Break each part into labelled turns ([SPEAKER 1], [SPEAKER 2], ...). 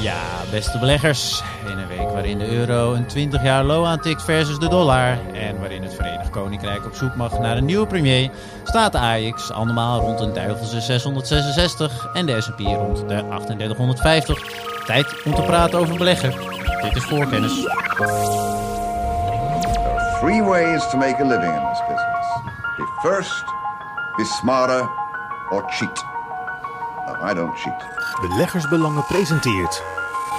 [SPEAKER 1] Ja, beste beleggers. In een week waarin de euro een 20 jaar low aantikt versus de dollar. En waarin het Verenigd Koninkrijk op zoek mag naar een nieuwe premier. Staat de AX allemaal rond een duivelse 666 en de S&P rond de 3850. Tijd om te praten over beleggen. Dit is voorkennis.
[SPEAKER 2] Three ways to make a living in this business. Be first, be smarter, or cheat. No, I don't cheat.
[SPEAKER 3] Beleggersbelangen presenteert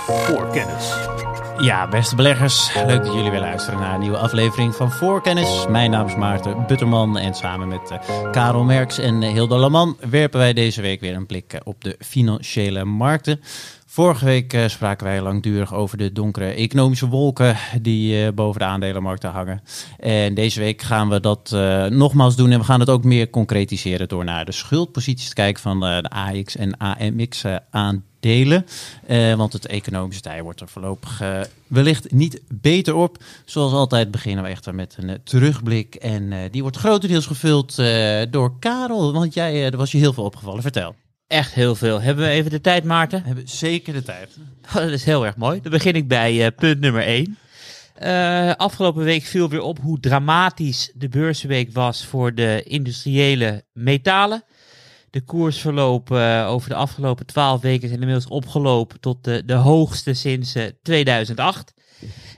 [SPEAKER 3] voor kennis.
[SPEAKER 1] Ja, beste beleggers. Leuk dat jullie weer luisteren naar een nieuwe aflevering van Voorkennis. Mijn naam is Maarten Butterman en samen met uh, Karel Merks en uh, Hilda Laman werpen wij deze week weer een blik uh, op de financiële markten. Vorige week uh, spraken wij langdurig over de donkere economische wolken die uh, boven de aandelenmarkten hangen. En deze week gaan we dat uh, nogmaals doen en we gaan het ook meer concretiseren door naar de schuldposities te kijken van de AX en AMX aandelen. want het economische tij wordt er voorlopig wellicht niet beter op. Zoals altijd beginnen we echter met een terugblik en die wordt grotendeels gevuld door Karel, want jij, er was je heel veel opgevallen. Vertel.
[SPEAKER 4] Echt heel veel. Hebben we even de tijd, Maarten?
[SPEAKER 1] We hebben zeker de tijd.
[SPEAKER 4] Oh, dat is heel erg mooi. Dan begin ik bij uh, punt nummer 1. Uh, afgelopen week viel weer op hoe dramatisch de beursweek was voor de industriële metalen. De koersverloop uh, over de afgelopen 12 weken zijn inmiddels opgelopen tot de, de hoogste sinds 2008.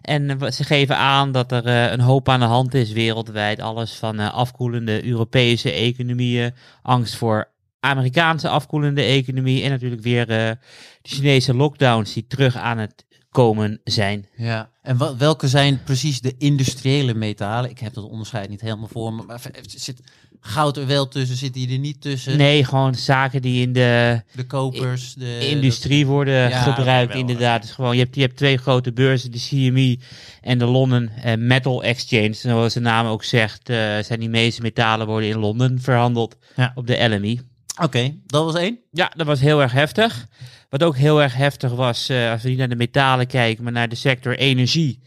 [SPEAKER 4] En ze geven aan dat er uh, een hoop aan de hand is wereldwijd. Alles van uh, afkoelende Europese economieën, angst voor Amerikaanse afkoelende economie en natuurlijk weer uh, de Chinese lockdowns die terug aan het komen zijn.
[SPEAKER 1] Ja, en welke zijn precies de industriële metalen? Ik heb dat onderscheid niet helemaal voor me, maar zit goud er wel tussen, zit die er niet tussen?
[SPEAKER 4] Nee, gewoon zaken die in de,
[SPEAKER 1] de kopers, de
[SPEAKER 4] industrie worden ja, gebruikt wel, inderdaad. Dus gewoon, je, hebt, je hebt twee grote beurzen, de CME en de London uh, Metal Exchange. Zoals de naam ook zegt, uh, zijn die meeste metalen worden in Londen verhandeld ja. op de LME.
[SPEAKER 1] Oké, okay, dat was één.
[SPEAKER 4] Ja, dat was heel erg heftig. Wat ook heel erg heftig was, uh, als we niet naar de metalen kijken, maar naar de sector energie.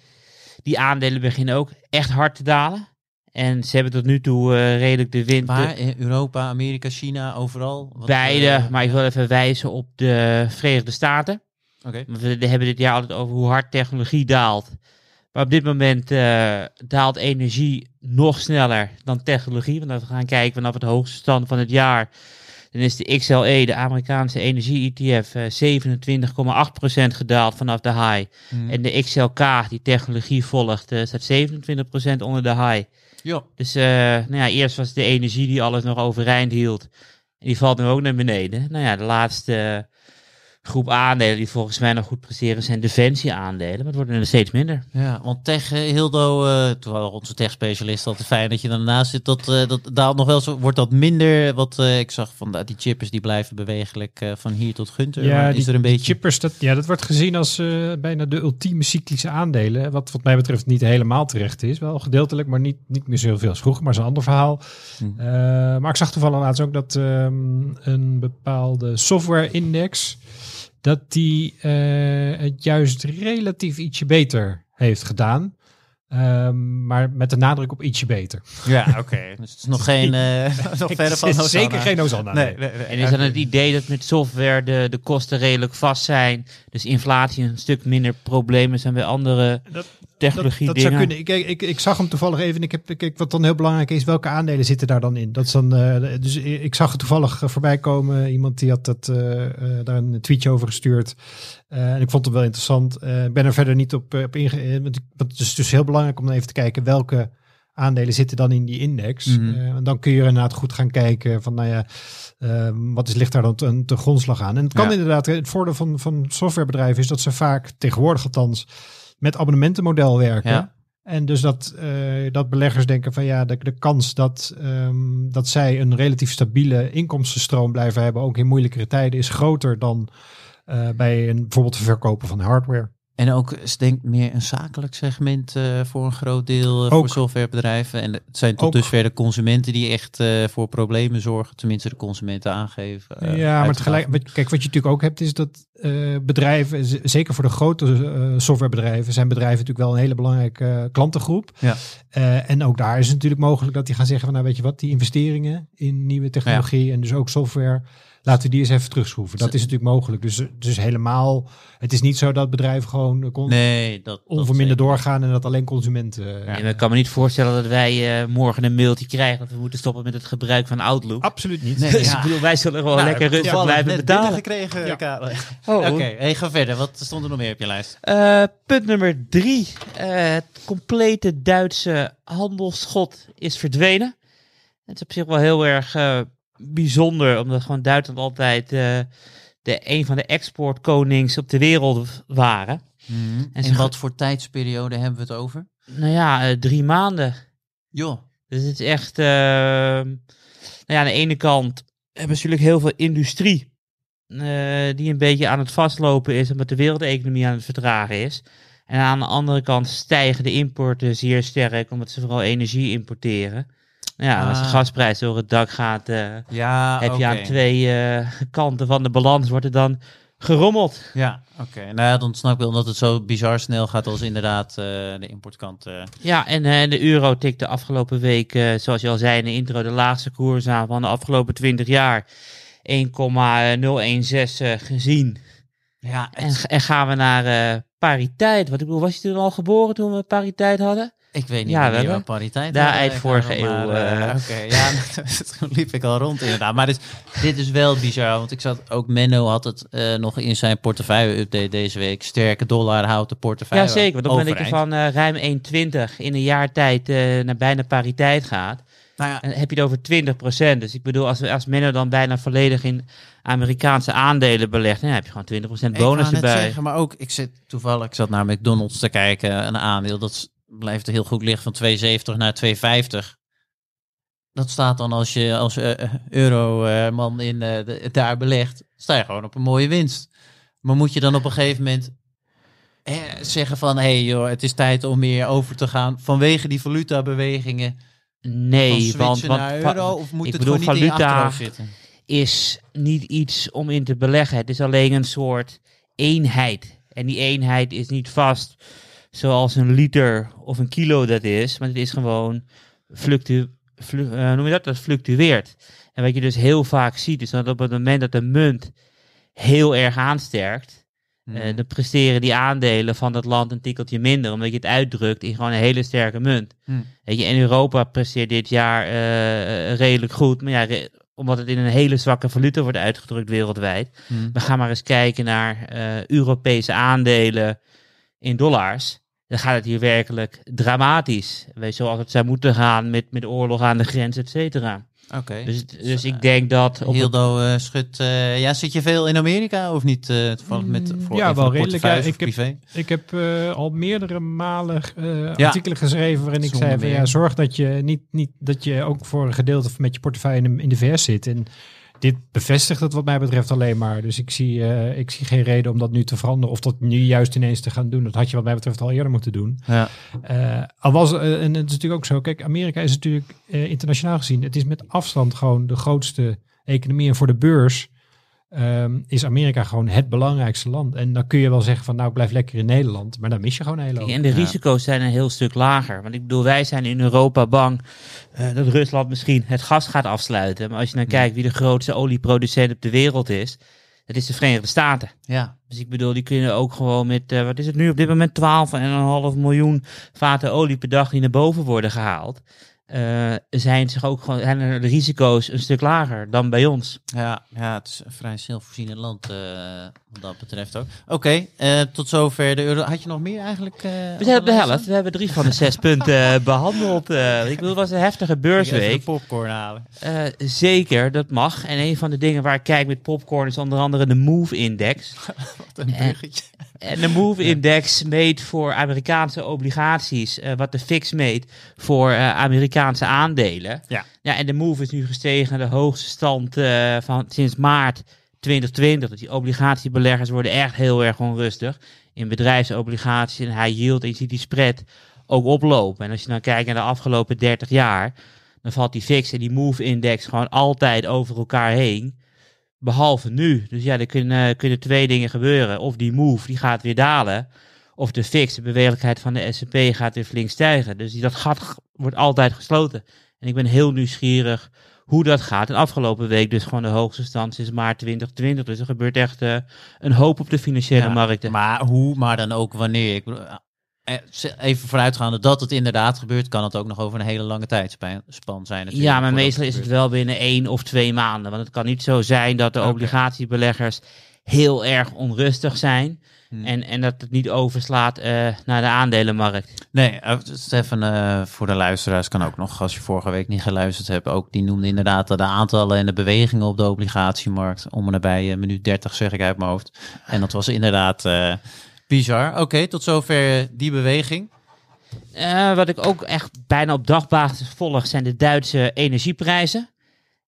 [SPEAKER 4] Die aandelen beginnen ook echt hard te dalen. En ze hebben tot nu toe uh, redelijk de wind.
[SPEAKER 1] Waar? In Europa, Amerika, China, overal?
[SPEAKER 4] Wat, beide, uh, maar ik wil even wijzen op de Verenigde Staten.
[SPEAKER 1] Oké.
[SPEAKER 4] Okay. We hebben dit jaar altijd over hoe hard technologie daalt. Maar op dit moment uh, daalt energie nog sneller dan technologie. Want als we gaan kijken vanaf het hoogste stand van het jaar dan is de XLE, de Amerikaanse energie-ETF, uh, 27,8% gedaald vanaf de high. Mm. En de XLK, die technologie volgt, uh, staat 27% onder de high.
[SPEAKER 1] Ja.
[SPEAKER 4] Dus uh, nou ja, eerst was het de energie die alles nog overeind hield. En die valt nu ook naar beneden. Nou ja, de laatste groep aandelen die volgens mij nog goed presteren zijn defensie-aandelen, maar het worden er steeds minder.
[SPEAKER 1] Ja, want tech, Hildo, uh, terwijl onze tech-specialist altijd fijn dat je daarnaast zit, dat, uh, dat daalt nog wel zo, wordt dat minder, wat uh, ik zag van die chippers die blijven bewegelijk van hier tot Gunter,
[SPEAKER 5] ja,
[SPEAKER 1] is
[SPEAKER 5] die,
[SPEAKER 1] er een beetje...
[SPEAKER 5] chippers, dat, ja, dat wordt gezien als bijna de ultieme cyclische aandelen, wat wat mij betreft niet helemaal terecht is, wel gedeeltelijk, maar niet, niet meer zoveel als vroeger, maar is een ander verhaal. Hm. maar ik zag toevallig laatst ook dat um, een bepaalde software-index dat die uh, het juist relatief ietsje beter heeft gedaan. Um, maar met de nadruk op ietsje beter.
[SPEAKER 1] Ja, oké. Okay. Dus het is nog geen. Uh, nog verder van
[SPEAKER 5] Hosanna. Zeker geen Hosanna.
[SPEAKER 1] Nee, nee, nee,
[SPEAKER 4] en is dan het idee dat met software de, de kosten redelijk vast zijn. Dus inflatie een stuk minder problemen zijn bij andere dat, technologie
[SPEAKER 5] dat,
[SPEAKER 4] dat
[SPEAKER 5] dingen. Zou kunnen. Ik, ik, ik, zag hem toevallig even. Ik heb, ik, wat dan heel belangrijk is, welke aandelen zitten daar dan in? Dat is dan, uh, dus ik zag het toevallig voorbij komen. Iemand die had dat, uh, daar een tweetje over gestuurd. Uh, en ik vond het wel interessant. Ik ben er verder niet op, op ingegaan. Want het is dus heel belangrijk om even te kijken welke aandelen zitten dan in die index. Mm -hmm. en dan kun je inderdaad goed gaan kijken van, nou ja, wat is, ligt daar dan te, te grondslag aan? En het kan ja. inderdaad, het voordeel van, van softwarebedrijven is dat ze vaak, tegenwoordig althans, met abonnementenmodel werken.
[SPEAKER 1] Ja.
[SPEAKER 5] En dus dat, uh, dat beleggers denken van ja, de, de kans dat, um, dat zij een relatief stabiele inkomstenstroom blijven hebben, ook in moeilijkere tijden, is groter dan uh, bij een, bijvoorbeeld het verkopen van hardware.
[SPEAKER 1] En ook denk meer een zakelijk segment uh, voor een groot deel uh, voor softwarebedrijven. En het zijn tot ook. dusver de consumenten die echt uh, voor problemen zorgen. Tenminste de consumenten aangeven.
[SPEAKER 5] ja, maar tegelijk, kijk wat je natuurlijk ook hebt is dat bedrijven, zeker voor de grote softwarebedrijven, zijn bedrijven natuurlijk wel een hele belangrijke klantengroep.
[SPEAKER 1] Ja.
[SPEAKER 5] en ook daar is het natuurlijk mogelijk dat die gaan zeggen van nou weet je wat, die investeringen in nieuwe technologie ja. en dus ook software laten we die eens even terugschroeven. Dat is natuurlijk mogelijk. Dus, dus helemaal, het is niet zo dat bedrijven gewoon kon,
[SPEAKER 1] Nee, dat...
[SPEAKER 5] onverminderd doorgaan en dat alleen consumenten...
[SPEAKER 1] Ja.
[SPEAKER 4] En ik kan me niet voorstellen dat wij eh, morgen een mailtje krijgen dat we moeten stoppen met het gebruik van Outlook.
[SPEAKER 5] Absoluut niet.
[SPEAKER 1] Nee,
[SPEAKER 4] Dus
[SPEAKER 1] ja.
[SPEAKER 4] ik bedoel, wij zullen gewoon
[SPEAKER 1] Nou,
[SPEAKER 4] lekker rustig blijven betalen.
[SPEAKER 1] binnengekregen,
[SPEAKER 5] Ja.
[SPEAKER 1] Karel.
[SPEAKER 4] Oh,
[SPEAKER 1] Oké, hey, ga verder. Wat stond er nog meer op je lijst?
[SPEAKER 4] Eh, punt nummer drie. Eh, het complete Duitse handelsschot is verdwenen. Het is op zich wel heel erg eh, bijzonder, omdat gewoon Duitsland altijd eh, de, een van de exportkonings op de wereld waren.
[SPEAKER 1] En
[SPEAKER 4] En ga-
[SPEAKER 1] wat voor tijdsperiode hebben we het over?
[SPEAKER 4] Nou ja, eh, drie maanden.
[SPEAKER 1] Joh.
[SPEAKER 4] Dus het is echt, eh, nou ja, aan de ene kant hebben ze natuurlijk heel veel industrie. die een beetje aan het vastlopen is, omdat de wereldeconomie aan het vertragen is. En aan de andere kant stijgen de importen zeer sterk, omdat ze vooral energie importeren. Ja, als de
[SPEAKER 1] Ah.
[SPEAKER 4] gasprijs door het dak gaat, eh,
[SPEAKER 1] Ja,
[SPEAKER 4] heb je aan twee eh, kanten van de balans, wordt er dan gerommeld.
[SPEAKER 1] Ja, oké. Nou ja, dan snap ik wel dat het zo bizar snel gaat als inderdaad eh, de importkant.
[SPEAKER 4] Ja, en de euro tikte afgelopen week, zoals je al zei in de intro, de laagste koers aan van de afgelopen 20 jaar. 1,016 eh, gezien.
[SPEAKER 1] Ja,
[SPEAKER 4] En, en gaan we naar pariteit. Wat ik bedoel, was je toen al geboren toen we pariteit hadden?
[SPEAKER 1] Ik weet niet
[SPEAKER 4] Ja, we hebben-
[SPEAKER 1] pariteit
[SPEAKER 4] Daar
[SPEAKER 1] hadden,
[SPEAKER 4] eind vorige eeuw,
[SPEAKER 1] eh,
[SPEAKER 4] eh.
[SPEAKER 1] Oké, ja, toen liep ik al rond inderdaad. Maar dit, dit is wel bizar, want ik zat ook Menno had het eh, nog in zijn portefeuille-update deze week. Sterke dollar houdt de portefeuille
[SPEAKER 4] Ja, zeker. Want op het moment dat je
[SPEAKER 1] overeind.
[SPEAKER 4] van eh, ruim 1,20 in een jaar tijd naar bijna pariteit gaat,
[SPEAKER 1] Nou ja,
[SPEAKER 4] dan heb je het over 20%. Dus ik bedoel, als, als Menno dan bijna volledig in Amerikaanse aandelen belegt, dan heb je gewoon 20%
[SPEAKER 1] Ik
[SPEAKER 4] bonus erbij.
[SPEAKER 1] Zeggen, maar ook, ik zit toevallig, ik zat naar McDonald's te kijken, een aandeel, dat blijft er heel goed liggen van 2,70 naar 2,50. Dat staat dan als je als eh, euro-man in eh, de- daar belegt, sta je gewoon op een mooie winst. Maar moet je dan op een gegeven moment eh, zeggen van, hé hey joh, het is tijd om meer over te gaan vanwege die valutabewegingen
[SPEAKER 4] Nee, want, want
[SPEAKER 1] naar euro? Of moet
[SPEAKER 4] ik
[SPEAKER 1] het
[SPEAKER 4] bedoel,
[SPEAKER 1] niet
[SPEAKER 4] valuta- is niet iets om in te beleggen. Het is alleen een soort eenheid. En die eenheid is niet vast zoals een liter of een kilo dat is. Maar het is gewoon fluctu flu- eh, noem je dat? Dat fluctueert. En wat je dus heel vaak ziet, is dat op het moment dat de munt heel erg aansterkt,
[SPEAKER 1] Hmm.
[SPEAKER 4] eh, dan presteren die aandelen van dat land een tikkeltje minder, omdat je het uitdrukt in gewoon een hele sterke munt.
[SPEAKER 1] Hmm.
[SPEAKER 4] Weet je, en Europa presteert dit jaar eh, redelijk goed, maar ja, re- omdat het in een hele zwakke valuta wordt uitgedrukt wereldwijd.
[SPEAKER 1] Hmm.
[SPEAKER 4] We gaan maar eens kijken naar Europese aandelen in dollars. Dan gaat het hier werkelijk dramatisch. Weet je, zoals het zou moeten gaan met, met oorlog aan de grens, et cetera.
[SPEAKER 1] Oké.
[SPEAKER 4] Dus, dus ik denk dat... Op
[SPEAKER 1] Hildo eh Schut, eh, ja, zit je veel in Amerika of niet? eh toevallig met
[SPEAKER 5] Mm,
[SPEAKER 1] voor,
[SPEAKER 5] ja, wel
[SPEAKER 1] een
[SPEAKER 5] redelijk, ja. Ik heb-? Ik heb eh, al meerdere malen eh,
[SPEAKER 1] Ja.
[SPEAKER 5] artikelen geschreven waarin ik
[SPEAKER 1] Zonder
[SPEAKER 5] zei van ja, zorg dat je niet, niet dat je ook voor een gedeelte met je portefeuille in de, in de VS zit. En dit bevestigt het wat mij betreft alleen maar. Dus ik zie, eh, ik zie geen reden om dat nu te veranderen of dat nu juist ineens te gaan doen. Dat had je wat mij betreft al eerder moeten doen.
[SPEAKER 1] Ja.
[SPEAKER 5] Eh, al was, eh, en het is natuurlijk ook zo, kijk, Amerika is natuurlijk internationaal gezien, het is met afstand gewoon de grootste economie. En voor de beurs ehm, is Amerika gewoon het belangrijkste land. En dan kun je wel zeggen van, nou, ik blijf lekker in Nederland, maar dan mis je gewoon een hele hoop.
[SPEAKER 4] En de
[SPEAKER 1] Ja.
[SPEAKER 4] risico's zijn een heel stuk lager. Want ik bedoel, wij zijn in Europa bang eh, dat Rusland misschien het gas gaat afsluiten. Maar als je dan kijkt wie de grootste olieproducent op de wereld is, dat is de Verenigde Staten.
[SPEAKER 1] ja.
[SPEAKER 4] Dus ik bedoel, die kunnen ook gewoon met, eh, wat is het nu op dit moment, 12,5 miljoen vaten olie per dag die naar boven worden gehaald. Eh, zijn, zich ook gewoon, zijn er de risico's een stuk lager dan bij ons.
[SPEAKER 1] Ja, ja, het is een vrij zelfvoorzienend land eh, wat dat betreft ook. Oké, eh, tot zover de euro. Had je nog meer eigenlijk?
[SPEAKER 4] We zijn op de helft. We hebben drie van de zes punten eh, behandeld. eh. ik bedoel, het was een heftige beursweek.
[SPEAKER 1] Popcorn halen.
[SPEAKER 4] Zeker, dat mag. En een van de dingen waar ik kijk met popcorn is onder andere de Move Index.
[SPEAKER 1] Wat een bruggetje.
[SPEAKER 4] En de Move Index meet voor Amerikaanse obligaties eh, wat de fix meet voor eh, Amerikaanse aandelen.
[SPEAKER 1] Ja.
[SPEAKER 4] ja. En de Move is nu gestegen naar de hoogste stand eh, van sinds maart 2020. Dus die obligatiebeleggers worden echt heel erg onrustig in bedrijfsobligaties en high yield. En je ziet die spread ook oplopen. En als je dan kijkt naar de afgelopen 30 jaar, dan valt die fix en die Move Index gewoon altijd over elkaar heen. Behalve nu. Dus ja, er kunnen, kunnen twee dingen gebeuren. Of die move, die gaat weer dalen. Of de fix, de bewegelijkheid van de S&P gaat weer flink stijgen. Dus die, dat gat wordt altijd gesloten. En ik ben heel nieuwsgierig hoe dat gaat. En afgelopen week dus gewoon de hoogste stand sinds maart 2020. Dus er gebeurt echt eh, een hoop op de financiële
[SPEAKER 1] Ja,
[SPEAKER 4] markten.
[SPEAKER 1] Maar hoe, maar dan ook wanneer. Ik eh, even vooruitgaande dat het inderdaad gebeurt, kan het ook nog over een hele lange tijdspan zijn.
[SPEAKER 4] Ja, maar meestal is het wel binnen één of twee maanden. Want het kan niet zo zijn dat de obligatiebeleggers heel erg onrustig zijn.
[SPEAKER 1] Hmm.
[SPEAKER 4] En, en dat het niet overslaat eh, naar de aandelenmarkt.
[SPEAKER 1] Nee, eh, Stefan, eh, voor de luisteraars kan ook nog, als je vorige week niet geluisterd hebt, ook die noemde inderdaad de aantallen en de bewegingen op de obligatiemarkt. Om en nabij eh, minuut 30 zeg ik uit mijn hoofd. En dat was inderdaad eh, bizar. Oké, tot zover die beweging.
[SPEAKER 4] Eh, wat ik ook echt bijna op dagbasis volg, zijn de Duitse energieprijzen.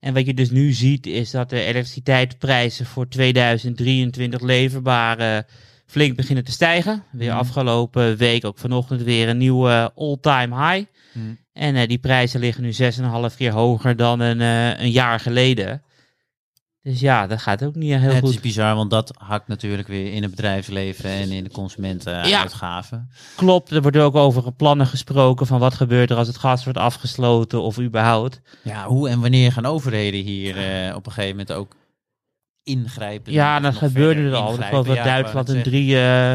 [SPEAKER 4] En wat je dus nu ziet, is dat de elektriciteitsprijzen voor 2023 leverbaar eh, flink beginnen te stijgen. Weer
[SPEAKER 1] Mhm.
[SPEAKER 4] afgelopen week, ook vanochtend weer een nieuwe all-time high.
[SPEAKER 1] Mhm.
[SPEAKER 4] En eh, die prijzen liggen nu 6,5 keer hoger dan een, eh, een jaar geleden. Dus ja, dat gaat ook niet heel
[SPEAKER 1] het
[SPEAKER 4] goed.
[SPEAKER 1] is bizar, want dat hakt natuurlijk weer in het bedrijfsleven en in de consumentenuitgaven.
[SPEAKER 4] Klopt, er wordt ook over plannen gesproken van wat gebeurt er als het gas wordt afgesloten of überhaupt.
[SPEAKER 1] Ja. hoe en wanneer gaan overheden hier eh, op een gegeven moment ook ingrijpen?
[SPEAKER 4] Ja, dat gebeurde er al. Ik geloof dat Duitsland een drie eh,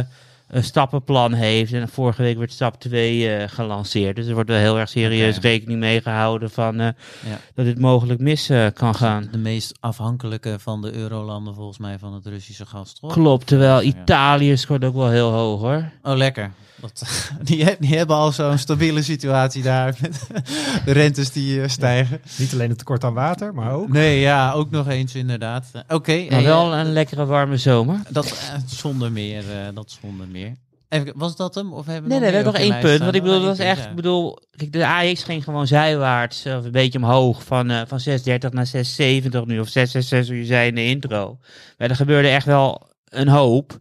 [SPEAKER 4] een stappenplan heeft. En vorige week werd stap 2 eh, gelanceerd. Dus er wordt wel heel erg serieus rekening mee gehouden van eh,
[SPEAKER 1] Ja.
[SPEAKER 4] dat dit mogelijk mis eh, kan gaan.
[SPEAKER 1] De meest afhankelijke van de eurolanden volgens mij van het Russische gas, toch?
[SPEAKER 4] Klopt, terwijl. Italië scoort ook wel heel hoog hoor.
[SPEAKER 1] Oh, lekker. Dat, die, he- die hebben al zo'n stabiele situatie daar met de rentes die eh, stijgen.
[SPEAKER 5] Niet alleen het tekort aan water, maar ook.
[SPEAKER 1] Nee, ja, ook nog eens inderdaad. Eh, Oké,
[SPEAKER 4] Maar
[SPEAKER 1] eh,
[SPEAKER 4] wel een lekkere warme zomer.
[SPEAKER 1] dat zonder meer, eh, dat zonder meer. Even, was dat hem? Of hebben we
[SPEAKER 4] Nee, nee, we hebben nog één punt. Want ik bedoel, dat was echt, ik bedoel, kijk, de AX ging gewoon zijwaarts, of een beetje omhoog, van, eh van 6,30 naar 6,70 nu, of 6,66, hoe je zei in de intro. Maar er gebeurde echt wel een hoop.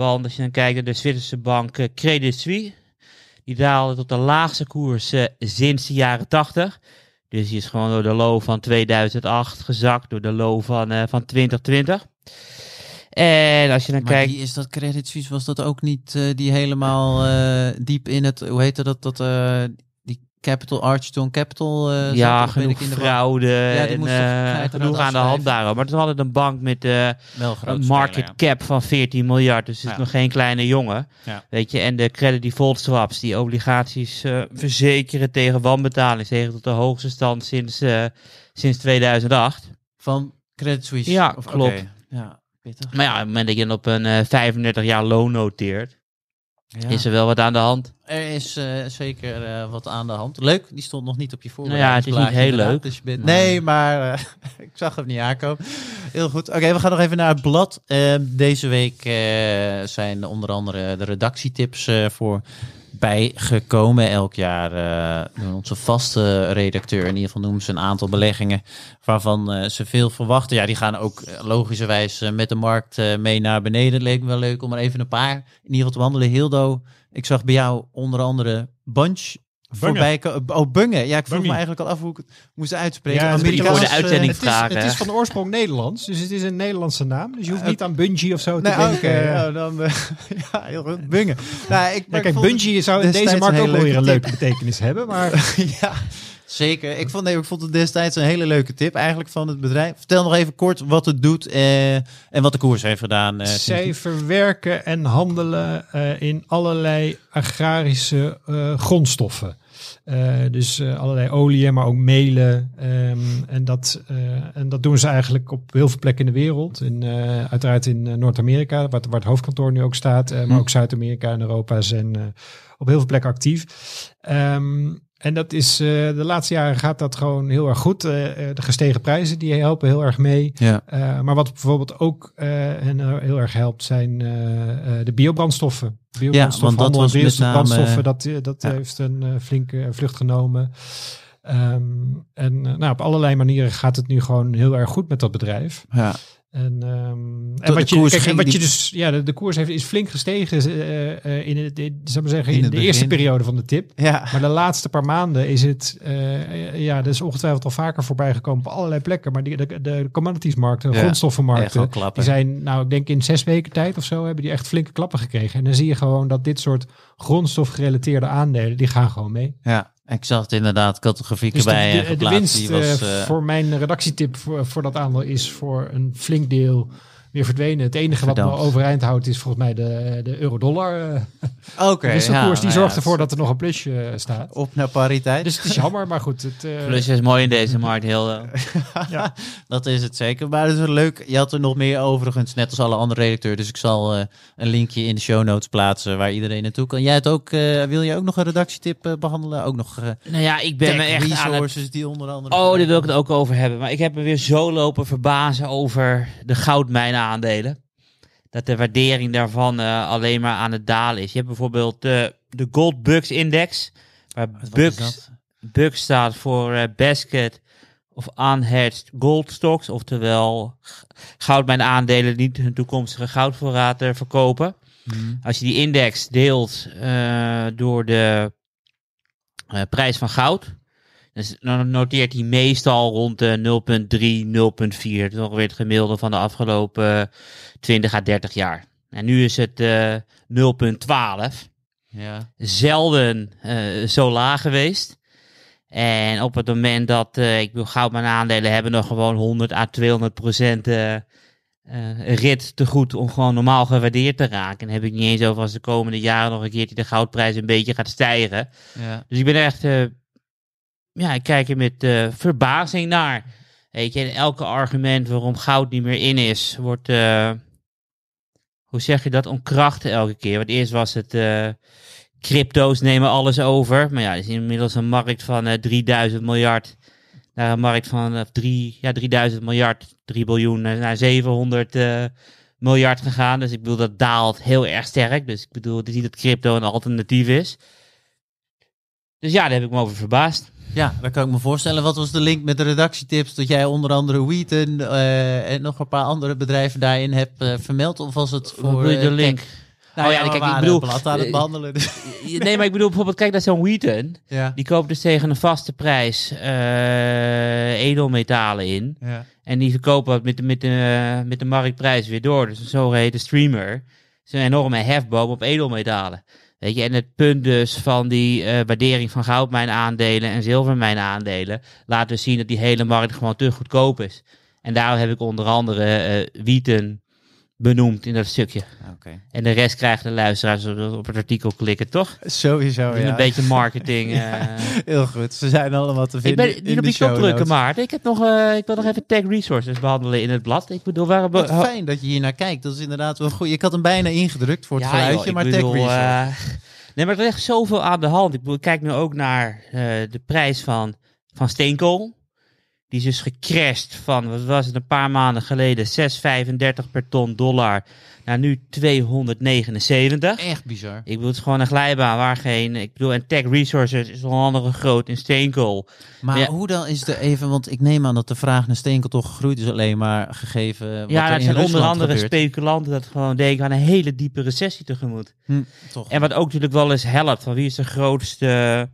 [SPEAKER 4] Want als je dan kijkt naar de Zwitserse bank eh, Credit Suisse, die daalde tot de laagste koers eh, sinds de jaren 80. Dus die is gewoon door de low van 2008 gezakt, door de low van, eh, van 2020. En als je dan
[SPEAKER 1] Maar
[SPEAKER 4] kijkt...
[SPEAKER 1] die is dat Credit Suisse, was dat ook niet die helemaal diep in het, hoe heette dat, dat Capital, Archstone Capital eh,
[SPEAKER 4] ja, genoeg
[SPEAKER 1] ik in de war?
[SPEAKER 4] fraude
[SPEAKER 1] Ja, die
[SPEAKER 4] en eh,
[SPEAKER 1] knijterhard
[SPEAKER 4] genoeg aan de hand daarom. Maar het is altijd een bank met eh,
[SPEAKER 1] groot
[SPEAKER 4] een
[SPEAKER 1] speler,
[SPEAKER 4] market
[SPEAKER 1] ja.
[SPEAKER 4] cap van 14 miljard. Dus het is
[SPEAKER 1] Ja.
[SPEAKER 4] nog geen kleine jongen.
[SPEAKER 1] Ja.
[SPEAKER 4] Weet je, en de credit default swaps, die obligaties eh, verzekeren tegen wanbetaling, tegen tot de hoogste stand sinds, eh, sinds 2008.
[SPEAKER 1] Van Credit Suisse?
[SPEAKER 4] Ja,
[SPEAKER 1] Of-
[SPEAKER 4] klopt.
[SPEAKER 1] Ja, pittig.
[SPEAKER 4] Maar ja, op het moment dat je dan op een eh, 35 jaar loon noteert,
[SPEAKER 1] Ja.
[SPEAKER 4] is er wel wat aan de hand.
[SPEAKER 1] Er is eh, zeker eh, wat aan de hand. Leuk, die stond nog niet op je
[SPEAKER 4] Nou ja, het is niet heel leuk,
[SPEAKER 1] Dus je bent,
[SPEAKER 4] maar-
[SPEAKER 1] Nee, maar eh, ik zag hem niet aankomen. Heel goed. Oké, we gaan nog even naar het blad. Deze week zijn onder andere de redactietips voor bijgekomen. Elk jaar eh, onze vaste redacteur, in ieder geval noemen ze een aantal beleggingen waarvan eh, ze veel verwachten. Ja, die gaan ook eh, logischerwijs met de markt mee naar beneden. Leek me wel leuk om er even een paar in ieder geval te behandelen. Hildo, ik zag bij jou onder andere Bunch voorbij. Oh, Bungen. Ja, ik vroeg me eigenlijk al af hoe ik het moest uitspreken.
[SPEAKER 5] Ja, je
[SPEAKER 4] voor de
[SPEAKER 1] eh,
[SPEAKER 4] uitzending
[SPEAKER 5] Het is,
[SPEAKER 4] vragen.
[SPEAKER 5] het is van oorsprong Nederlands, dus het is een Nederlandse naam. Dus je hoeft
[SPEAKER 1] Eh,
[SPEAKER 5] niet aan Bungie of zo te
[SPEAKER 1] Nee,
[SPEAKER 5] denken.
[SPEAKER 1] Oh, dan, eh, ja, heel goed. Bungen. Nou, ik,
[SPEAKER 5] Ja,
[SPEAKER 1] ik
[SPEAKER 5] kijk, Bungie zou in deze markt
[SPEAKER 1] een
[SPEAKER 5] ook
[SPEAKER 1] hele
[SPEAKER 5] wel weer een
[SPEAKER 1] leuke
[SPEAKER 5] leuke betekenis hebben. Maar
[SPEAKER 1] ja, zeker. Ik vond, nee, ik vond het destijds een hele leuke tip eigenlijk van het bedrijf. Vertel nog even kort wat het doet eh, en wat de koers heeft gedaan. eh,
[SPEAKER 5] zij verwerken en handelen eh, in allerlei agrarische eh, grondstoffen. Eh, dus eh, allerlei oliën, maar ook melen. ehm, en, dat, en dat doen ze eigenlijk op heel veel plekken in de wereld. In, uiteraard in Noord-Amerika, waar, waar het hoofdkantoor nu ook staat. maar
[SPEAKER 1] Hm.
[SPEAKER 5] ook Zuid-Amerika en Europa zijn op heel veel plekken actief. Ehm, en dat is, eh, de laatste jaren gaat dat gewoon heel erg goed. Eh, eh, de gestegen prijzen die helpen heel erg mee.
[SPEAKER 1] Ja.
[SPEAKER 5] Uh, maar wat bijvoorbeeld ook hen heel erg helpt, zijn de biobrandstoffen.
[SPEAKER 1] Ja, want dat was met name,
[SPEAKER 5] brandstoffen, dat, dat ja. heeft een flinke vlucht genomen. Um, en nou, op allerlei manieren gaat het nu gewoon heel erg goed met dat bedrijf.
[SPEAKER 1] Ja.
[SPEAKER 5] En, um, en wat, je, kijk, wat je dus, ja, de, de koers heeft, is flink gestegen uh, in, het, in, zou maar zeggen, in, in de begin. eerste periode van de tip.
[SPEAKER 1] Ja.
[SPEAKER 5] Maar de laatste paar maanden is het, uh, ja, dat is ongetwijfeld al vaker voorbij gekomen op allerlei plekken. Maar die, de, de commoditiesmarkten, de
[SPEAKER 1] ja.
[SPEAKER 5] grondstoffenmarkten, die zijn, nou, ik denk in zes weken tijd of zo, hebben die echt flinke klappen gekregen. En dan zie je gewoon dat dit soort grondstofgerelateerde aandelen, die gaan gewoon mee.
[SPEAKER 1] Ja. Ik zag het inderdaad, grafiek
[SPEAKER 5] Dus de,
[SPEAKER 1] eh,
[SPEAKER 5] de, de winst
[SPEAKER 1] die was,
[SPEAKER 5] eh,
[SPEAKER 1] eh,
[SPEAKER 5] voor mijn redactietip voor, voor dat aandeel is voor een flink deel weer verdwenen. Het enige wat me overeind houdt is volgens mij de, de euro-dollar. eh,
[SPEAKER 1] Oké,
[SPEAKER 5] de wisselkoers
[SPEAKER 1] ja,
[SPEAKER 5] die
[SPEAKER 1] nou
[SPEAKER 5] zorgt
[SPEAKER 1] ja,
[SPEAKER 5] ervoor dat er nog een plusje eh, staat.
[SPEAKER 1] Op naar pariteit.
[SPEAKER 5] Dus het is jammer, maar goed. Het,
[SPEAKER 4] Plus is mooi in deze markt, heel.
[SPEAKER 5] ja.
[SPEAKER 1] Dat is het zeker. Maar het is wel leuk. Je had er nog meer overigens, net als alle andere redacteuren. Dus ik zal een linkje in de show notes plaatsen waar iedereen naartoe kan. Jij het ook, eh, wil je ook nog een redactietip eh, behandelen? Ook nog eh
[SPEAKER 4] nou ja, ik ben me echt aan het
[SPEAKER 1] resources die onder andere...
[SPEAKER 4] Oh, daar wil ik het ook over hebben. Maar ik heb me weer zo lopen verbazen over de goudmijnaandelen. Dat de waardering daarvan eh, alleen maar aan het dalen is. Je hebt bijvoorbeeld eh, de Gold Bucks Index. Waar Bucks? Bucks staat voor eh, Basket of Unhedged Gold Stocks. Oftewel g- goudmijnaandelen die niet hun toekomstige goudvoorraad verkopen.
[SPEAKER 1] Hmm.
[SPEAKER 4] Als je die index deelt door de prijs van goud, dus dan noteert hij meestal rond de 0,3, 0,4. Dat is ongeveer het gemiddelde van de afgelopen 20 à 30 jaar. En nu is het eh 0,12.
[SPEAKER 1] Ja.
[SPEAKER 4] Zelden eh, zo laag geweest. En op het moment dat, eh, ik wil goud mijn aandelen hebben nog gewoon 100 à 200 procent eh, eh, rit te goed om gewoon normaal gewaardeerd te raken. En heb ik niet eens over als de komende jaren nog een keertje de goudprijs een beetje gaat stijgen.
[SPEAKER 1] ja.
[SPEAKER 4] Dus ik ben echt, eh, ja, ik kijk er met eh, verbazing naar. Weet je, elke argument waarom goud niet meer in is, wordt, eh, hoe zeg je dat, ontkracht elke keer. Want eerst was het, eh, crypto's nemen alles over. Maar ja, er is inmiddels een markt van eh 3000 miljard naar een markt van drie, ja, 3000 miljard, 3 biljoen, naar 700 eh, miljard gegaan. Dus ik bedoel, dat daalt heel erg sterk. Dus ik bedoel, het is niet dat crypto een alternatief is. Dus ja, daar heb ik me over verbaasd.
[SPEAKER 1] Ja, dat kan ik me voorstellen. Wat was de link met de redactietips? Dat jij onder andere Wheaton eh, en nog een paar andere bedrijven daarin hebt eh, vermeld? Of was het voor...
[SPEAKER 4] Je de
[SPEAKER 1] eh,
[SPEAKER 4] link?
[SPEAKER 1] Nou
[SPEAKER 4] Oh
[SPEAKER 1] ja,
[SPEAKER 4] ja, kijk, ik bedoel-
[SPEAKER 1] het blad aan het
[SPEAKER 4] eh,
[SPEAKER 1] behandelen. dus-
[SPEAKER 4] Nee, maar ik bedoel bijvoorbeeld, kijk naar zo'n Wheaton.
[SPEAKER 1] ja.
[SPEAKER 4] Die koopt dus tegen een vaste prijs eh, edelmetalen in.
[SPEAKER 1] Ja.
[SPEAKER 4] En die verkopen dat met de, met, de, met de marktprijs weer door. Dus een zogeheten streamer. is een enorme hefboom op edelmetalen. Weet je, en het punt dus van die eh, waardering van goudmijnaandelen en zilvermijnaandelen laat dus zien dat die hele markt gewoon te goedkoop is. En daarom heb ik onder andere eh Wieten benoemd in dat stukje.
[SPEAKER 1] Oké.
[SPEAKER 4] En de rest krijgen de luisteraars op op het artikel klikken, toch?
[SPEAKER 1] Sowieso, ja.
[SPEAKER 4] Een beetje marketing. eh.
[SPEAKER 1] Heel goed. Ze zijn allemaal te
[SPEAKER 4] Ik
[SPEAKER 1] vinden
[SPEAKER 4] ben
[SPEAKER 1] in
[SPEAKER 4] niet op die
[SPEAKER 1] show
[SPEAKER 4] drukken. Maarten. Ik, heb nog, eh, ik wil nog even tech resources behandelen in het blad. Ik bedoel, waar
[SPEAKER 1] Wat fijn dat je hier naar kijkt. Dat is inderdaad wel goed. Ik had hem bijna ingedrukt voor het
[SPEAKER 4] Ja,
[SPEAKER 1] geluidje,
[SPEAKER 4] joh, ik
[SPEAKER 1] maar
[SPEAKER 4] bedoel,
[SPEAKER 1] tech research.
[SPEAKER 4] eh, nee, maar er ligt zoveel aan de hand. Ik, bedoel, ik kijk nu ook naar eh, de prijs van, van steenkool. Die is dus gecrashed van, wat was het, een paar maanden geleden, 6,35 per ton dollar naar nu 279.
[SPEAKER 1] Echt bizar.
[SPEAKER 4] Ik bedoel, het is gewoon een glijbaan waar geen... Ik bedoel, en Tech Resources is onder andere groot in steenkool.
[SPEAKER 1] Maar
[SPEAKER 4] Ja.
[SPEAKER 1] hoe dan is er even, want ik neem aan dat de vraag naar steenkool toch gegroeid is alleen maar gegeven wat
[SPEAKER 4] ja,
[SPEAKER 1] er
[SPEAKER 4] dat
[SPEAKER 1] in
[SPEAKER 4] zijn onder
[SPEAKER 1] Rusland
[SPEAKER 4] andere
[SPEAKER 1] gebeurt.
[SPEAKER 4] speculanten dat gewoon denken aan een hele diepe recessie tegemoet.
[SPEAKER 1] Hm, toch.
[SPEAKER 4] En wat ook natuurlijk wel eens helpt, van wie is de grootste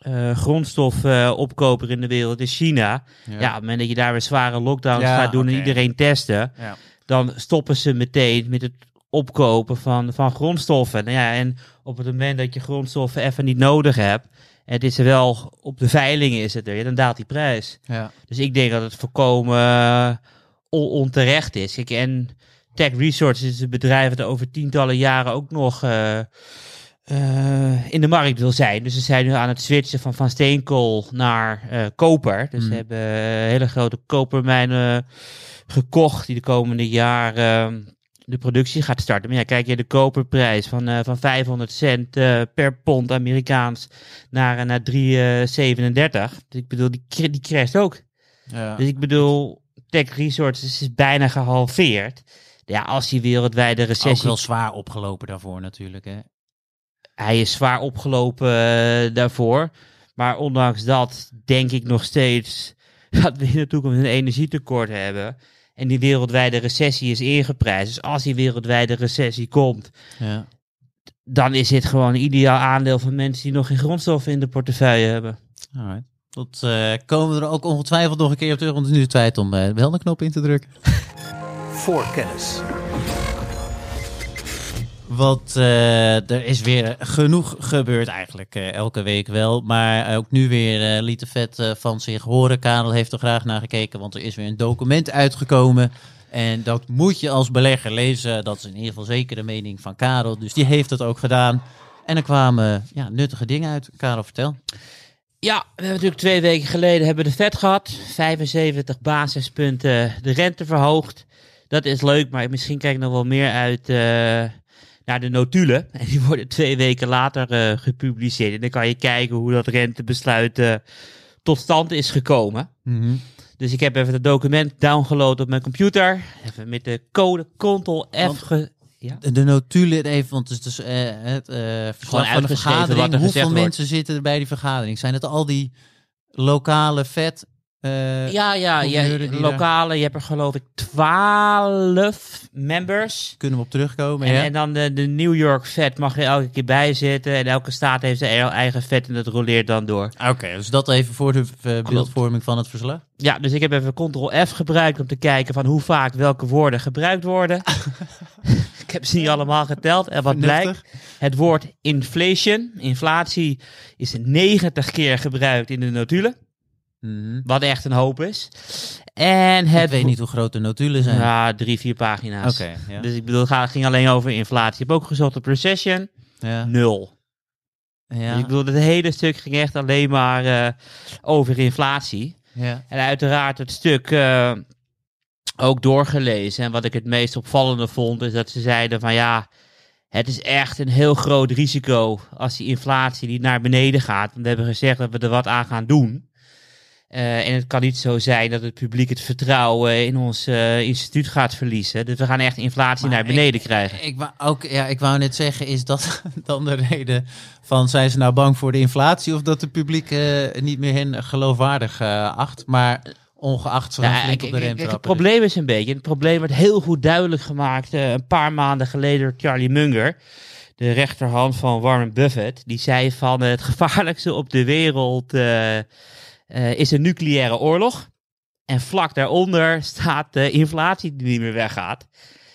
[SPEAKER 4] eh grondstofopkoper in de wereld, is China. Ja. op het moment dat je daar weer zware lockdowns
[SPEAKER 1] Ja,
[SPEAKER 4] gaat doen en iedereen testen,
[SPEAKER 1] Ja.
[SPEAKER 4] dan stoppen ze meteen met het opkopen van, van grondstoffen. Nou ja, en op het moment dat je grondstoffen even niet nodig hebt, het is er wel op de veiling is het er, dan daalt die prijs.
[SPEAKER 1] Ja.
[SPEAKER 4] Dus ik denk dat het voorkomen eh, on- onterecht is. Ik, en Tech Resources is een bedrijf dat over tientallen jaren ook nog eh, eh, in de markt wil zijn. Dus ze zijn nu aan het switchen van, van steenkool naar eh, koper. Dus
[SPEAKER 1] Mm.
[SPEAKER 4] ze hebben eh, hele grote kopermijnen gekocht die de komende jaren de productie gaat starten. Maar ja, kijk je de koperprijs van, van 500 cent per pond Amerikaans naar, naar 3,37. Dus ik bedoel, die, die crasht ook.
[SPEAKER 1] Ja.
[SPEAKER 4] Dus ik bedoel, Tech Resources is bijna gehalveerd. Ja, als die wereldwijde
[SPEAKER 1] Ook
[SPEAKER 4] recessie...
[SPEAKER 1] wel zwaar opgelopen daarvoor natuurlijk. Hè?
[SPEAKER 4] Hij is zwaar opgelopen eh, daarvoor. Maar ondanks dat denk ik nog steeds dat we in de toekomst een energietekort hebben. En die wereldwijde recessie is ingeprijsd. Dus als die wereldwijde recessie komt,
[SPEAKER 1] Ja.
[SPEAKER 4] dan is dit gewoon een ideaal aandeel van mensen die nog geen grondstoffen in de portefeuille hebben.
[SPEAKER 1] Alright. Tot eh, komen we er ook ongetwijfeld nog een keer op terug. Want het is nu de tijd om eh, wel de knop in te drukken.
[SPEAKER 3] Voorkennis.
[SPEAKER 1] Want eh, er is weer genoeg gebeurd eigenlijk eh, elke week wel. Maar ook nu weer eh, liet de vet van zich horen. Karel heeft er graag naar gekeken, want er is weer een document uitgekomen. En dat moet je als belegger lezen. Dat is in ieder geval zeker de mening van Karel. Dus die heeft het ook gedaan. En er kwamen ja, nuttige dingen uit. Karel, vertel.
[SPEAKER 4] Ja, we hebben natuurlijk twee weken geleden hebben de vet gehad. 75 basispunten de rente verhoogd. Dat is leuk, maar misschien kijk ik nog wel meer uit naar de notulen. En die worden twee weken later eh, gepubliceerd. En dan kan je kijken hoe dat rentebesluit eh, tot stand is gekomen. Dus ik heb even het document downgeload op mijn computer. Even met de code Ctrl-F ge... Ja?
[SPEAKER 1] De, notulen even, want het is dus eh, het verslag van de
[SPEAKER 4] wat
[SPEAKER 1] vergadering.
[SPEAKER 4] er
[SPEAKER 1] Hoeveel
[SPEAKER 4] wordt.
[SPEAKER 1] mensen zitten er bij die vergadering? Zijn het al die lokale vet? Eh,
[SPEAKER 4] Ja, ja,
[SPEAKER 1] die
[SPEAKER 4] lokale. Je hebt er geloof ik 12 members.
[SPEAKER 1] Kunnen we op terugkomen?
[SPEAKER 4] En,
[SPEAKER 1] ja?
[SPEAKER 4] en dan de, de New York Fed mag er elke keer bij zitten. En elke staat heeft zijn eigen vet en dat roleert dan door.
[SPEAKER 1] Oké, dus dat even voor de eh, beeldvorming van het verslag.
[SPEAKER 4] Ja, dus ik heb even Ctrl-F gebruikt om te kijken van hoe vaak welke woorden gebruikt worden. ik heb ze niet allemaal geteld. En wat
[SPEAKER 1] Vernuftig.
[SPEAKER 4] blijkt, het woord inflation, inflatie, is 90 keer gebruikt in de notulen.
[SPEAKER 1] Mhm.
[SPEAKER 4] Wat echt een hoop is. En het
[SPEAKER 1] Ik weet niet hoe groot de notulen zijn.
[SPEAKER 4] Ja, drie, vier pagina's.
[SPEAKER 1] Oké, ja.
[SPEAKER 4] Dus ik bedoel, het ging alleen over inflatie. Ik heb ook gezocht op recession.
[SPEAKER 1] ja.
[SPEAKER 4] Nul.
[SPEAKER 1] Ja.
[SPEAKER 4] Dus ik bedoel, het hele stuk ging echt alleen maar eh, over inflatie.
[SPEAKER 1] ja.
[SPEAKER 4] En uiteraard het stuk eh, ook doorgelezen. En wat ik het meest opvallende vond, is dat ze zeiden van ja, het is echt een heel groot risico als die inflatie niet naar beneden gaat. Want we hebben gezegd dat we er wat aan gaan doen. Eh, en het kan niet zo zijn dat het publiek het vertrouwen in ons eh, instituut gaat verliezen. Dus we gaan echt inflatie
[SPEAKER 1] Maar
[SPEAKER 4] naar beneden krijgen.
[SPEAKER 1] Ik wou, ook, ja, ik wou net zeggen, is dat dan de reden van zijn ze nou bang voor de inflatie of dat het publiek eh, niet meer hen geloofwaardig acht? Maar ongeacht gaan
[SPEAKER 4] Ja,
[SPEAKER 1] flink op de rem
[SPEAKER 4] het
[SPEAKER 1] dus-
[SPEAKER 4] probleem is een beetje, het probleem werd heel goed duidelijk gemaakt een paar maanden geleden door Charlie Munger, de rechterhand van Warren Buffett. Die zei van het gevaarlijkste op de wereld eh, is een nucleaire oorlog. En vlak daaronder staat de inflatie die niet meer weggaat.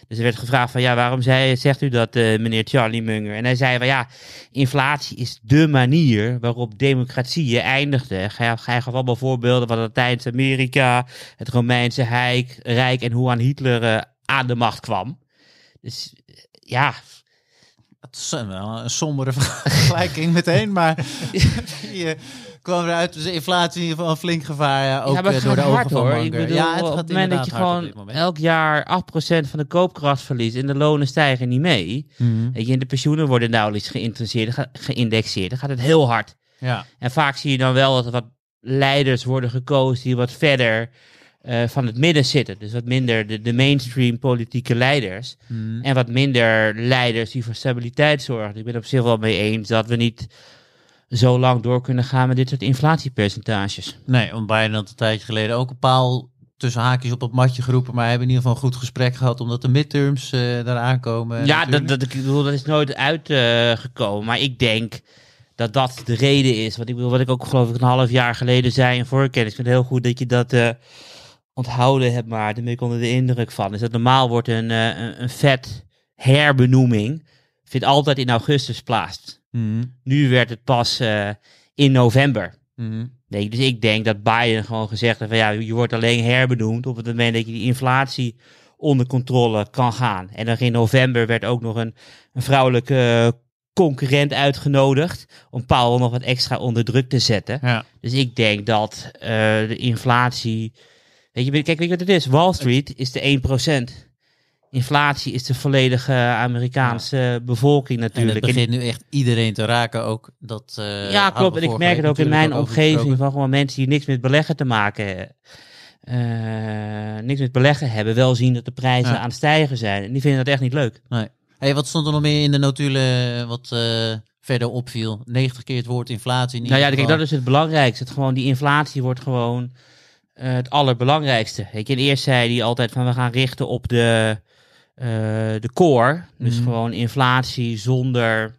[SPEAKER 4] Dus er werd gevraagd van ja, waarom zei, zegt u dat, eh, meneer Charlie Munger? En hij zei van ja, inflatie is de manier waarop democratieën eindigden. Hij, gaf allemaal voorbeelden van Latijns-Amerika, het Romeinse Rijk, Rijk en hoe aan Hitler eh, aan de macht kwam. Dus ja,
[SPEAKER 1] Het is wel een sombere vergelijking meteen, maar je kwam eruit. Dus de inflatie in ieder geval een flink gevaar, ja, ook
[SPEAKER 4] ja, het
[SPEAKER 1] eh, door de ogen
[SPEAKER 4] hard
[SPEAKER 1] van
[SPEAKER 4] hoor. Ik bedoel,
[SPEAKER 1] ja, het
[SPEAKER 4] op
[SPEAKER 1] gaat
[SPEAKER 4] het moment dat je gewoon elk jaar 8% van de koopkracht verliest en de lonen stijgen niet mee.
[SPEAKER 1] Mhm.
[SPEAKER 4] Weet je, en de pensioenen worden nauwelijks geïnteresseerd, ge- geïndexeerd. Dan gaat het heel hard.
[SPEAKER 1] Ja.
[SPEAKER 4] En vaak zie je dan wel dat er wat leiders worden gekozen die wat verder eh, van het midden zitten. Dus wat minder de, de mainstream politieke leiders.
[SPEAKER 1] Mhm.
[SPEAKER 4] En wat minder leiders die voor stabiliteit zorgen. Ik ben op zich wel mee eens dat we niet zo lang door kunnen gaan met dit soort inflatiepercentages.
[SPEAKER 1] Nee, want Biden had een tijdje geleden ook een paal tussen haakjes op het matje geroepen. Maar hebben in ieder geval een goed gesprek gehad omdat de midterms eh daar aankomen.
[SPEAKER 4] ja, dat, dat, ik bedoel, dat is nooit uitgekomen. maar ik denk dat dat de reden is. Want ik bedoel, wat ik ook geloof ik een half jaar geleden zei in voorkennis. Ik vind het heel goed dat je dat eh, onthouden hebt, maar daar ben ik onder de indruk van. Is dat normaal wordt een, eh, een, een vet herbenoeming vindt altijd in augustus plaats.
[SPEAKER 1] Mhm.
[SPEAKER 4] Nu werd het pas eh, in november.
[SPEAKER 1] Mhm.
[SPEAKER 4] Nee, dus ik denk dat Biden gewoon gezegd heeft van ja, je wordt alleen herbenoemd op het moment dat je die inflatie onder controle kan gaan. En dan in november werd ook nog een, een vrouwelijke eh, concurrent uitgenodigd om Powell nog wat extra onder druk te zetten.
[SPEAKER 1] Ja.
[SPEAKER 4] Dus ik denk dat eh, de inflatie, weet je, kijk, weet je wat het is? Wall Street is de 1%. Inflatie is de volledige Amerikaanse bevolking
[SPEAKER 1] En het
[SPEAKER 4] natuurlijk. En-
[SPEAKER 1] begint nu echt iedereen te raken ook. Dat, eh,
[SPEAKER 4] ja, klopt. En ik merk het ook in mijn omgeving van gewoon mensen die niks met beleggen te maken hebben. eh, niks met beleggen hebben, wel zien dat de prijzen
[SPEAKER 1] Ja.
[SPEAKER 4] aan het stijgen zijn. En die vinden dat echt niet leuk.
[SPEAKER 1] Hey, wat stond er nog meer in de notulen wat eh, verder opviel? 90 keer het woord inflatie. in
[SPEAKER 4] Nou ja, kijk, dat is het belangrijkste. Het, gewoon, die inflatie wordt gewoon eh, het allerbelangrijkste. Je, en eerst zei hij altijd van we gaan richten op de, eh, de core. Dus
[SPEAKER 1] Mhm.
[SPEAKER 4] gewoon inflatie zonder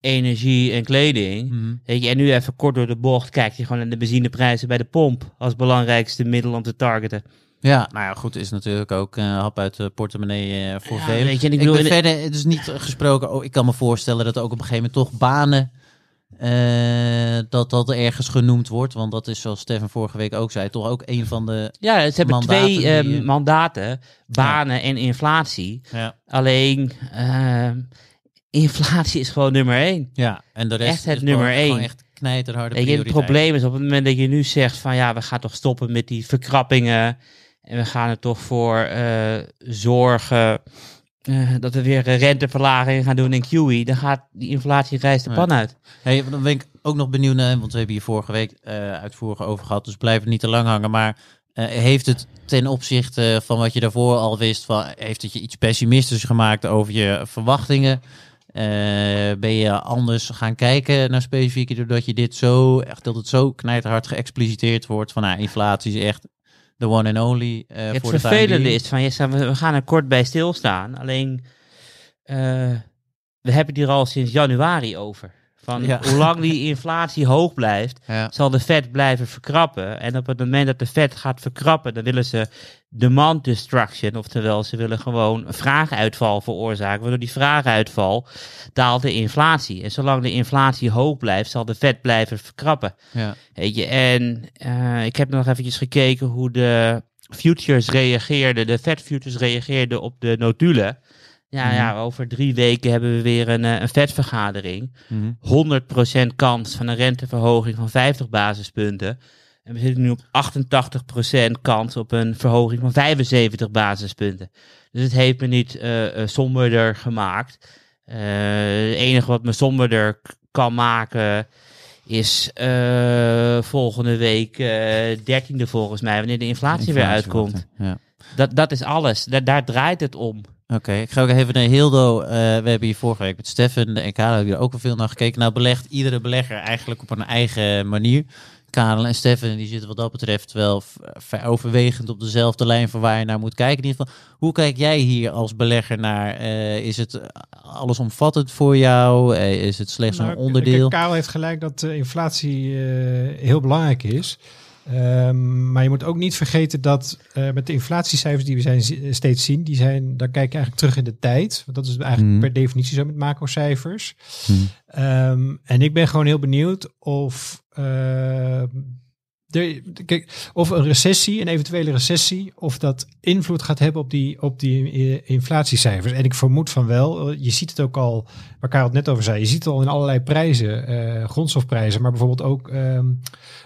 [SPEAKER 4] energie en kleding.
[SPEAKER 1] Mhm.
[SPEAKER 4] Weet je, en nu even kort door de bocht kijkt hij gewoon naar de benzineprijzen bij de pomp als belangrijkste middel om te targeten.
[SPEAKER 1] Ja, nou ja, goed, is natuurlijk ook een hap uit de portemonnee eh, voor
[SPEAKER 4] Ja,
[SPEAKER 1] velen.
[SPEAKER 4] weet je, en ik
[SPEAKER 1] ik
[SPEAKER 4] bedoel,
[SPEAKER 1] ben verder dus niet gesproken. Oh, ik kan me voorstellen dat ook op een gegeven moment toch banen eh, dat dat ergens genoemd wordt, want dat is zoals Stefan vorige week ook zei, toch ook een van de.
[SPEAKER 4] Ja, ze hebben
[SPEAKER 1] Mandaten
[SPEAKER 4] twee eh,
[SPEAKER 1] die, eh,
[SPEAKER 4] mandaten, banen en inflatie.
[SPEAKER 1] Ja.
[SPEAKER 4] Alleen, eh, inflatie is gewoon nummer één.
[SPEAKER 1] Ja, en de rest
[SPEAKER 4] Echt het
[SPEAKER 1] is
[SPEAKER 4] nummer
[SPEAKER 1] gewoon- gewoon
[SPEAKER 4] één.
[SPEAKER 1] echt knijterharde
[SPEAKER 4] Weet je, het
[SPEAKER 1] prioriteit.
[SPEAKER 4] probleem is op het moment dat je nu zegt van ja, we gaan toch stoppen met die verkrappingen. En we gaan er toch voor eh, zorgen eh, dat we weer een renteverlaging gaan doen in QE. Dan gaat die inflatie reist de
[SPEAKER 1] Ja.
[SPEAKER 4] pan uit.
[SPEAKER 1] Hey, dan ben ik ook nog benieuwd naar, want we hebben hier vorige week eh uitvoerig over gehad, dus blijf het niet te lang hangen. Maar eh, heeft het ten opzichte van wat je daarvoor al wist, van, heeft het je iets pessimistisch gemaakt over je verwachtingen? Eh, ben je anders gaan kijken naar specifieke, doordat je dit zo, echt dat het zo knijterhard geëxpliciteerd wordt van, nou, inflatie is echt de one and only. eh,
[SPEAKER 4] het
[SPEAKER 1] voor de time
[SPEAKER 4] vervelende is van we we gaan er kort bij stilstaan. Alleen, eh, we hebben het hier al sinds januari over. Van
[SPEAKER 1] Ja.
[SPEAKER 4] hoe lang die inflatie hoog blijft,
[SPEAKER 1] Ja.
[SPEAKER 4] zal de Fed blijven verkrappen. En op het moment dat de Fed gaat verkrappen, dan willen ze demand destruction. Oftewel, ze willen gewoon een vraaguitval veroorzaken. Waardoor die vraaguitval daalt de inflatie. En zolang de inflatie hoog blijft, zal de Fed blijven verkrappen.
[SPEAKER 1] Ja.
[SPEAKER 4] Weet je, en eh, ik heb nog eventjes gekeken hoe de futures reageerden, de Fed futures reageerden op de notulen. Ja,
[SPEAKER 1] Mhm.
[SPEAKER 4] ja, over drie weken hebben we weer een, eh, een Fed-vergadering.
[SPEAKER 1] Mhm.
[SPEAKER 4] 100% kans van een renteverhoging van 50 basispunten. En we zitten nu op 88% kans op een verhoging van 75 basispunten. Dus het heeft me niet eh, eh, somberder gemaakt. Eh, het enige wat me somberder kan maken is volgende week 13e volgens mij, wanneer de inflatie, weer uitkomt.
[SPEAKER 1] Ja.
[SPEAKER 4] Dat, dat is alles. Da- daar draait het om.
[SPEAKER 1] Oké, ik ga ook even naar Hildo. Eh, we hebben hier vorige week met Stefan en Karel hebben hier ook wel veel naar gekeken. Nou belegt iedere belegger eigenlijk op een eigen manier. Karel en Stefan die zitten wat dat betreft wel overwegend op dezelfde lijn van waar je naar moet kijken. In ieder geval, hoe kijk jij hier als belegger naar? Eh, is het allesomvattend voor jou? Eh, is het slechts
[SPEAKER 5] Nou,
[SPEAKER 1] een onderdeel?
[SPEAKER 5] kijk, Karel heeft gelijk dat inflatie heel belangrijk is. Ehm, maar je moet ook niet vergeten dat eh, met de inflatiecijfers die we zijn, zi- steeds zien, die zijn, daar kijk je eigenlijk terug in de tijd. Want dat is eigenlijk
[SPEAKER 1] Mhm.
[SPEAKER 5] per definitie zo met macrocijfers.
[SPEAKER 1] Mhm.
[SPEAKER 5] Ehm, en ik ben gewoon heel benieuwd of, ehm, de, kijk, of een recessie, een eventuele recessie, of dat invloed gaat hebben op die, op die eh, inflatiecijfers. En ik vermoed van wel. Je ziet het ook al, waar Karel het net over zei. Je ziet het al in allerlei prijzen, eh, grondstofprijzen, maar bijvoorbeeld ook ehm,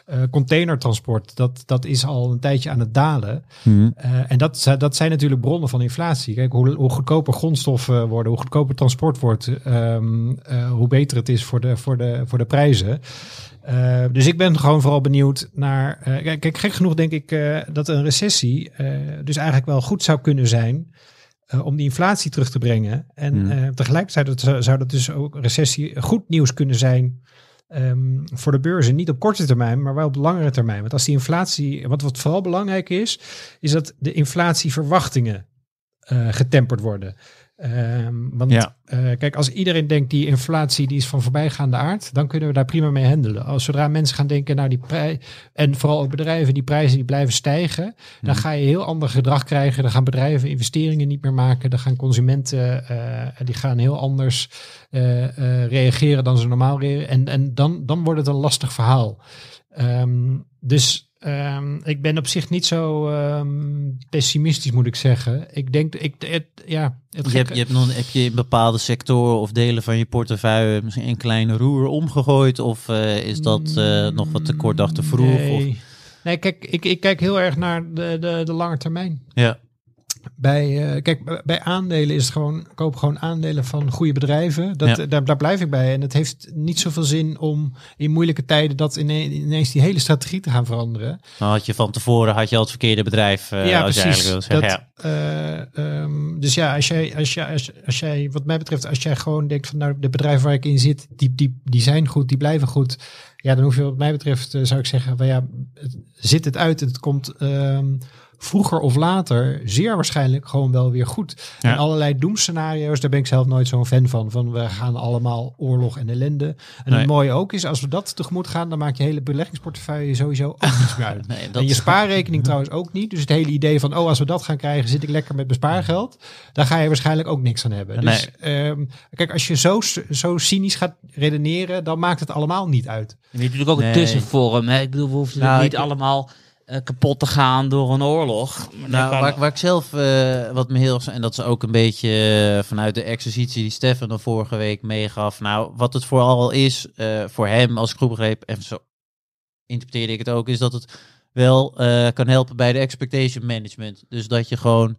[SPEAKER 5] eh, containertransport. Dat, dat is al een tijdje aan het dalen.
[SPEAKER 1] Mhm.
[SPEAKER 5] Eh, en dat, dat zijn natuurlijk bronnen van inflatie. Kijk, hoe, hoe goedkoper grondstoffen worden, hoe goedkoper transport wordt, ehm, eh, hoe beter het is voor de, voor de, voor de prijzen. Eh, dus ik ben gewoon vooral benieuwd naar. eh, kijk, gek genoeg denk ik eh, dat een recessie dus eigenlijk wel goed zou kunnen zijn. om die inflatie terug te brengen. En eh, tegelijkertijd dat, zou- dat dus ook recessie goed nieuws kunnen zijn. ehm, voor de beurzen. Niet op korte termijn, maar wel op langere termijn. Want als die inflatie. Wat, wat vooral belangrijk is, is dat de inflatieverwachtingen getemperd worden. Ehm, want
[SPEAKER 1] Ja.
[SPEAKER 5] eh, kijk, als iedereen denkt die inflatie die is van voorbijgaande aard, dan kunnen we daar prima mee handelen. Als zodra mensen gaan denken, nou die prijs en vooral ook bedrijven, die prijzen die blijven stijgen, dan ga je heel ander gedrag krijgen. Dan gaan bedrijven investeringen niet meer maken. Dan gaan consumenten, eh, die gaan heel anders eh, eh, reageren dan ze normaal reageren. En, en dan, dan wordt het een lastig verhaal. Ehm, dus ehm, ik ben op zich niet zo ehm, pessimistisch, moet ik zeggen. Ik denk, ik, het, ja, het
[SPEAKER 1] Je hebt, je hebt nog, heb je in bepaalde sectoren of delen van je portefeuille misschien een kleine roer omgegooid? Of eh, is dat eh, nog wat te kort dag te vroeg? Of,
[SPEAKER 5] Nee, nee kijk, ik, ik kijk heel erg naar de, de, de lange termijn.
[SPEAKER 1] ja.
[SPEAKER 5] Bij, eh, kijk, bij aandelen is het gewoon, ik koop gewoon aandelen van goede bedrijven. Dat,
[SPEAKER 1] Ja.
[SPEAKER 5] daar, daar blijf ik bij. En het heeft niet zoveel zin om in moeilijke tijden dat ine- ineens die hele strategie te gaan veranderen.
[SPEAKER 1] Dan had je van tevoren had je al het verkeerde bedrijf. eh,
[SPEAKER 5] ja,
[SPEAKER 1] als je
[SPEAKER 5] precies.
[SPEAKER 1] eigenlijk wil zeggen.
[SPEAKER 5] Dat, eh, ehm, dus ja, als jij, als, jij, als, als jij, wat mij betreft, als jij gewoon denkt van nou, de bedrijven waar ik in zit, die, die, die zijn goed, die blijven goed. Ja, dan hoef je wat mij betreft, eh, zou ik zeggen, van ja, het, zit het uit en het komt ehm, vroeger of later zeer waarschijnlijk gewoon wel weer goed.
[SPEAKER 1] Ja.
[SPEAKER 5] En allerlei doemscenario's, daar ben ik zelf nooit zo'n fan van. Van we gaan allemaal oorlog en ellende. En
[SPEAKER 1] Nee.
[SPEAKER 5] het mooie ook is, als we dat tegemoet gaan, dan maak je hele beleggingsportefeuille sowieso ook niets meer uit.
[SPEAKER 1] Nee,
[SPEAKER 5] En je spaarrekening trouwens ook niet. Dus het hele idee van, oh, als we dat gaan krijgen, zit ik lekker met mijn spaargeld. Daar ga je waarschijnlijk ook niks aan hebben. Dus ehm, kijk, als je zo, zo cynisch gaat redeneren, dan maakt het allemaal niet uit.
[SPEAKER 4] En je hebt natuurlijk ook
[SPEAKER 1] Nee.
[SPEAKER 4] een tussenvorm. Hè? Ik bedoel, we hoeven
[SPEAKER 1] Nou,
[SPEAKER 4] niet
[SPEAKER 1] ik-
[SPEAKER 4] allemaal eh, kapot te gaan door een oorlog. Maar
[SPEAKER 1] Nou, waar, ik zelf, eh, wat me heel, en dat is ook een beetje eh, vanuit de exercitie die Stefan dan vorige week meegaf. Nou, wat het vooral is eh, voor hem als ik goed begreep, en zo interpreteerde ik het ook, is dat het wel eh, kan helpen bij de expectation management. Dus dat je gewoon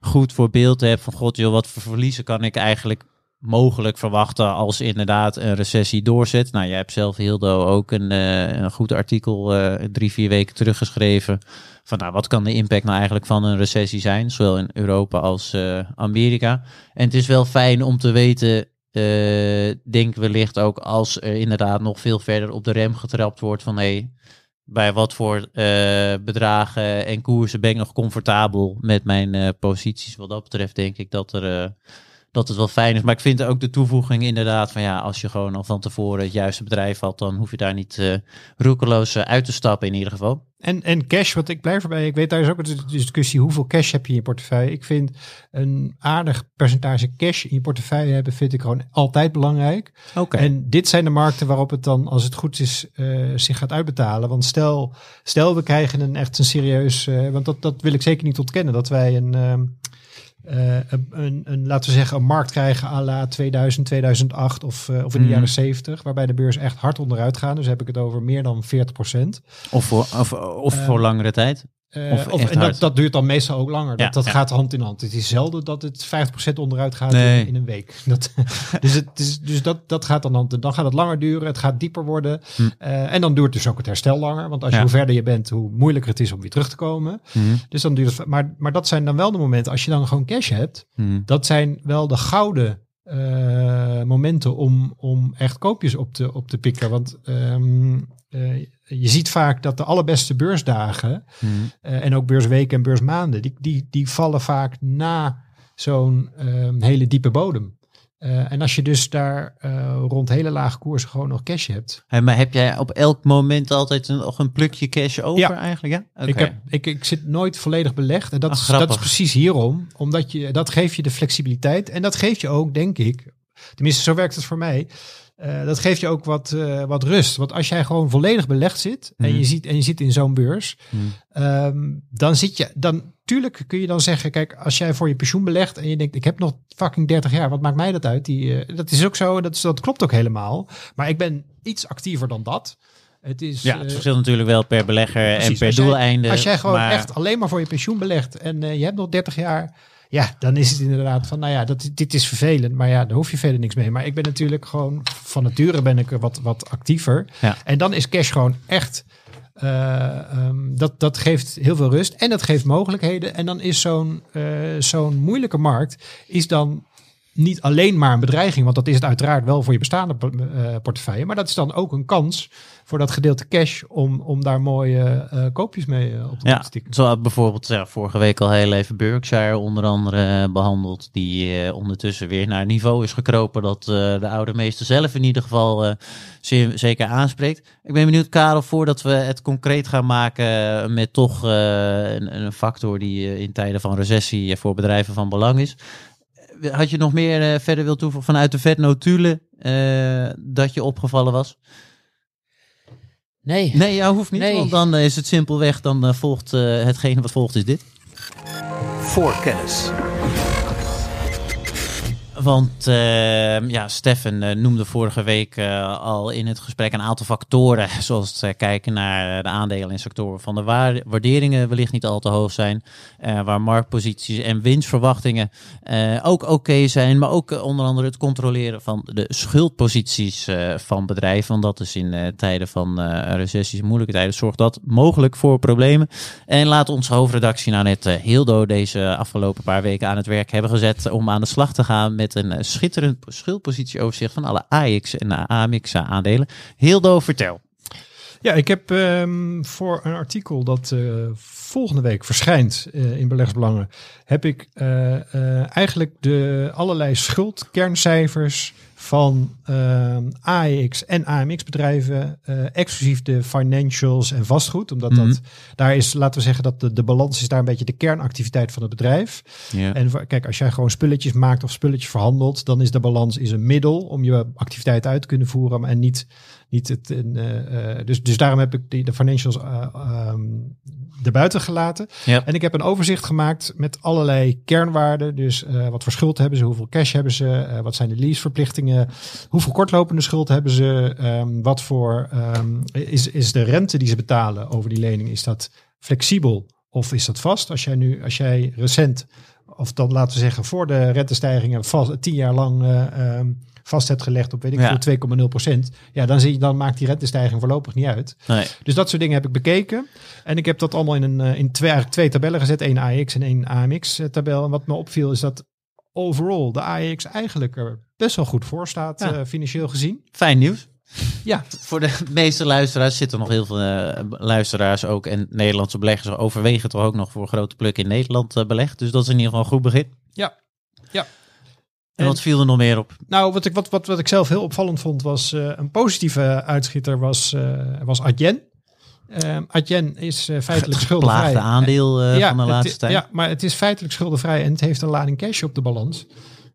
[SPEAKER 1] goed voor beeld hebt van god joh, wat voor verliezen kan ik eigenlijk mogelijk verwachten als inderdaad een recessie doorzet. Nou, jij hebt zelf Hildo ook een, eh, een goed artikel eh, drie, vier weken teruggeschreven van nou, wat kan de impact nou eigenlijk van een recessie zijn, zowel in Europa als eh, Amerika. En het is wel fijn om te weten, denk wellicht ook als er inderdaad nog veel verder op de rem getrapt wordt van hé, bij wat voor bedragen en koersen ben ik nog comfortabel met mijn posities. Wat dat betreft denk ik dat er... dat het wel fijn is. Maar ik vind ook de toevoeging inderdaad van ja, als je gewoon al van tevoren het juiste bedrijf had, dan hoef je daar niet eh roekeloos eh, uit te stappen in ieder geval.
[SPEAKER 5] En, en cash, wat ik blijf erbij. Ik weet daar is ook een discussie. Hoeveel cash heb je in je portefeuille? Ik vind een aardig percentage cash in je portefeuille hebben, vind ik gewoon altijd belangrijk.
[SPEAKER 1] Oké.
[SPEAKER 5] En dit zijn de markten waarop het dan, als het goed is, eh, zich gaat uitbetalen. Want stel, stel we krijgen een echt een serieus, eh, want dat, dat wil ik zeker niet ontkennen, dat wij een, ehm, eh, een, een, laten we zeggen, een markt krijgen à la 2000, 2008 of, eh, of in de
[SPEAKER 1] Mhm.
[SPEAKER 5] jaren 70, waarbij de beurs echt hard onderuit gaat. Dus heb ik het over meer dan 40 procent.
[SPEAKER 1] Of voor, of, of
[SPEAKER 5] Eh,
[SPEAKER 1] voor langere tijd.
[SPEAKER 5] Eh,
[SPEAKER 1] Of
[SPEAKER 5] of, en dat, dat duurt dan meestal ook langer. Dat,
[SPEAKER 1] Ja,
[SPEAKER 5] dat
[SPEAKER 1] ja.
[SPEAKER 5] gaat hand in hand. Het is zelden dat het 50% onderuit gaat
[SPEAKER 1] Nee.
[SPEAKER 5] in, in een week. Dat, dus het, is, dus dat, dat gaat dan, hand- dan gaat het langer duren. Het gaat dieper worden.
[SPEAKER 1] Hm.
[SPEAKER 5] Eh, en dan duurt dus ook het herstel langer. Want als je hoe verder je bent, hoe moeilijker het is om weer terug te komen.
[SPEAKER 1] Mhm.
[SPEAKER 5] Dus dan duurt het. Maar, maar dat zijn dan wel de momenten. Als je dan gewoon cash hebt,
[SPEAKER 1] Mhm.
[SPEAKER 5] dat zijn wel de gouden eh, momenten om, om echt koopjes op te, op te pikken. Want ehm, eh, je ziet vaak dat de allerbeste beursdagen
[SPEAKER 1] Mhm.
[SPEAKER 5] eh, en ook beursweken en beursmaanden, die, die, die vallen vaak na zo'n ehm, hele diepe bodem. Eh, en als je dus daar eh, rond hele lage koersen gewoon nog cash hebt.
[SPEAKER 1] Hey, maar heb jij op elk moment altijd een, nog een plukje cash over
[SPEAKER 5] Ja.
[SPEAKER 1] eigenlijk? Ja?
[SPEAKER 5] Ik, heb, ik, ik zit nooit volledig belegd. En dat, is, dat is precies hierom. Omdat je, dat geeft je de flexibiliteit. En dat geeft je ook, denk ik, tenminste zo werkt het voor mij. Eh, dat geeft je ook wat, eh, wat rust. Want als jij gewoon volledig belegd zit en,
[SPEAKER 1] Mhm.
[SPEAKER 5] je, ziet, en je zit in zo'n beurs,
[SPEAKER 1] Mhm.
[SPEAKER 5] Ehm, dan zit je, dan tuurlijk kun je dan zeggen, kijk, als jij voor je pensioen belegt en je denkt, ik heb nog fucking 30 jaar, wat maakt mij dat uit? Die, eh, dat is ook zo, dat, is, dat klopt ook helemaal. Maar ik ben iets actiever dan dat. Het is,
[SPEAKER 1] Ja, het verschilt natuurlijk wel per belegger en per
[SPEAKER 5] Als jij-
[SPEAKER 1] doeleinde.
[SPEAKER 5] als jij gewoon
[SPEAKER 1] maar-
[SPEAKER 5] echt alleen maar voor je pensioen belegt en je hebt nog 30 jaar, ja, dan is het inderdaad van, nou ja, dat, dit is vervelend, maar ja, daar hoef je verder niks mee. Maar ik ben natuurlijk gewoon, van nature ben ik wat, wat actiever.
[SPEAKER 1] Ja.
[SPEAKER 5] En dan is cash gewoon echt, eh, ehm, dat, dat geeft heel veel rust en dat geeft mogelijkheden. En dan is zo'n eh, zo'n moeilijke markt, is dan niet alleen maar een bedreiging, want dat is het uiteraard wel voor je bestaande eh, portefeuille, maar dat is dan ook een kans voor dat gedeelte cash om, om daar mooie eh, koopjes mee eh, op te
[SPEAKER 1] Ja,
[SPEAKER 5] stikken.
[SPEAKER 1] zo had bijvoorbeeld ja, vorige week al heel even Berkshire onder andere eh, behandeld. Die ondertussen weer naar een niveau is gekropen dat de oude meester zelf in ieder geval zeer, zeker aanspreekt. Ik ben benieuwd, Karel, voordat we het concreet gaan maken met toch een, een factor die in tijden van recessie voor bedrijven van belang is. Had je nog meer eh, verder wil toevoegen vanuit de vetnotulen eh dat je opgevallen was?
[SPEAKER 4] Nee.
[SPEAKER 1] Nee, ja, hoeft niet,
[SPEAKER 4] Nee.
[SPEAKER 1] want dan eh, is het simpelweg, dan volgt eh, hetgene wat volgt is dit.
[SPEAKER 3] Voorkennis.
[SPEAKER 1] Want eh, ja, Stefan eh, noemde vorige week eh, al in het gesprek een aantal factoren, zoals het eh, kijken naar de aandelen in sectoren van de waar- waarderingen wellicht niet al te hoog zijn, waar marktposities en winstverwachtingen ook oké zijn, maar ook onder andere het controleren van de schuldposities van bedrijven, want dat is in tijden van recessies, moeilijke tijden, zorgt dat mogelijk voor problemen. En laat onze hoofdredactie nou net eh, Hildo deze afgelopen paar weken aan het werk hebben gezet om aan de slag te gaan met een eh, schitterend schuldpositieoverzicht van alle AX en AMX aandelen. Hildo, vertel.
[SPEAKER 5] Ja, ik heb ehm, voor een artikel dat eh, volgende week verschijnt eh, in Beleggsbelangen, heb ik eigenlijk de allerlei schuldkerncijfers van ehm, AEX en AMX bedrijven, eh, exclusief de financials en vastgoed, omdat
[SPEAKER 1] Mhm.
[SPEAKER 5] dat daar is, laten we zeggen dat de, de balans is daar een beetje de kernactiviteit van het bedrijf.
[SPEAKER 1] Ja.
[SPEAKER 5] En kijk, als jij gewoon spulletjes maakt of spulletjes verhandelt, dan is de balans is een middel om je activiteit uit te kunnen voeren en niet, niet het. eh, eh, dus, dus daarom heb ik die, de financials ehm, erbuiten gelaten.
[SPEAKER 1] Ja.
[SPEAKER 5] En ik heb een overzicht gemaakt met allerlei kernwaarden. Dus wat voor schuld hebben ze, hoeveel cash hebben ze, wat zijn de leaseverplichtingen, hoeveel kortlopende schuld hebben ze, ehm, wat voor ehm, is, is de rente die ze betalen over die lening, is dat flexibel of is dat vast? Als jij nu, als jij recent, of dan laten we zeggen voor de rentestijgingen, vast, tien jaar lang vast hebt gelegd op weet ik
[SPEAKER 1] Ja.
[SPEAKER 5] veel 2,0 procent, ja, dan, zie je, dan maakt die rentestijging voorlopig niet uit.
[SPEAKER 1] Nee.
[SPEAKER 5] Dus dat soort dingen heb ik bekeken. En ik heb dat allemaal in, een, eh, in twee, eigenlijk twee tabellen gezet. één AX en één AMX eh, tabel. En wat me opviel is dat overall de AX eigenlijk er best wel goed voor staat,
[SPEAKER 1] Ja.
[SPEAKER 5] eh, financieel gezien.
[SPEAKER 1] Fijn nieuws.
[SPEAKER 5] Ja,
[SPEAKER 1] Voor de meeste luisteraars zitten nog heel veel luisteraars ook en Nederlandse beleggers overwegen toch ook nog voor grote pluk in Nederland belegd. Dus dat is in ieder geval een goed begin.
[SPEAKER 5] ja, ja.
[SPEAKER 1] En wat viel er nog meer op?
[SPEAKER 5] Nou, wat ik, wat, wat, wat ik zelf heel opvallend vond, was eh, een positieve uitschieter was, eh was Adyen. Ehm Adyen is eh, feitelijk schuldenvrij.
[SPEAKER 1] Plaagde aandeel
[SPEAKER 5] ja,
[SPEAKER 1] van de
[SPEAKER 5] het-
[SPEAKER 1] laatste tijd.
[SPEAKER 5] Ja, maar het is feitelijk schuldenvrij en het heeft een lading cash op de balans.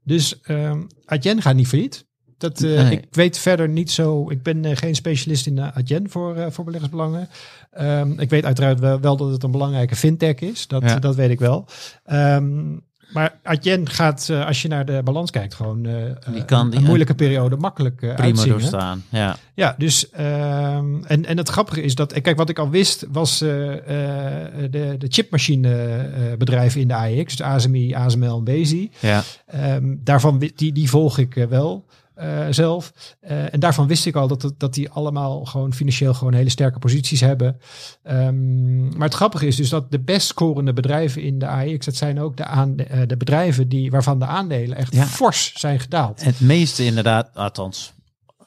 [SPEAKER 5] Dus ehm Adyen gaat niet failliet. Dat,
[SPEAKER 1] Nee.
[SPEAKER 5] Ik weet verder niet zo. Ik ben geen specialist in uh, Adyen voor, voor beleggersbelangen. Ehm, ik weet uiteraard wel, wel dat het een belangrijke fintech is. Dat,
[SPEAKER 1] Ja.
[SPEAKER 5] dat weet ik wel. Ehm, maar Adyen gaat, eh, als je naar de balans kijkt, gewoon eh,
[SPEAKER 1] Die
[SPEAKER 5] eh,
[SPEAKER 1] kan
[SPEAKER 5] een,
[SPEAKER 1] die-
[SPEAKER 5] een moeilijke periode makkelijk
[SPEAKER 1] Prima
[SPEAKER 5] uitzingen.
[SPEAKER 1] doorstaan. Ja.
[SPEAKER 5] Ja, dus ehm, en, en het grappige is dat, kijk, wat ik al wist, was de, de chipmachine eh, bedrijven in de AEX, dus ASMI, ASML en Bezi.
[SPEAKER 1] Ja.
[SPEAKER 5] Ehm, daarvan, die, die volg ik wel eh, zelf. Eh, en daarvan wist ik al dat, het- dat die allemaal gewoon financieel gewoon hele sterke posities hebben. Ehm, maar het grappige is dus dat de best scorende bedrijven in de AEX, dat zijn ook de, aan, eh, de bedrijven die, waarvan de aandelen echt
[SPEAKER 1] Ja.
[SPEAKER 5] fors zijn gedaald.
[SPEAKER 1] Het meeste inderdaad, althans,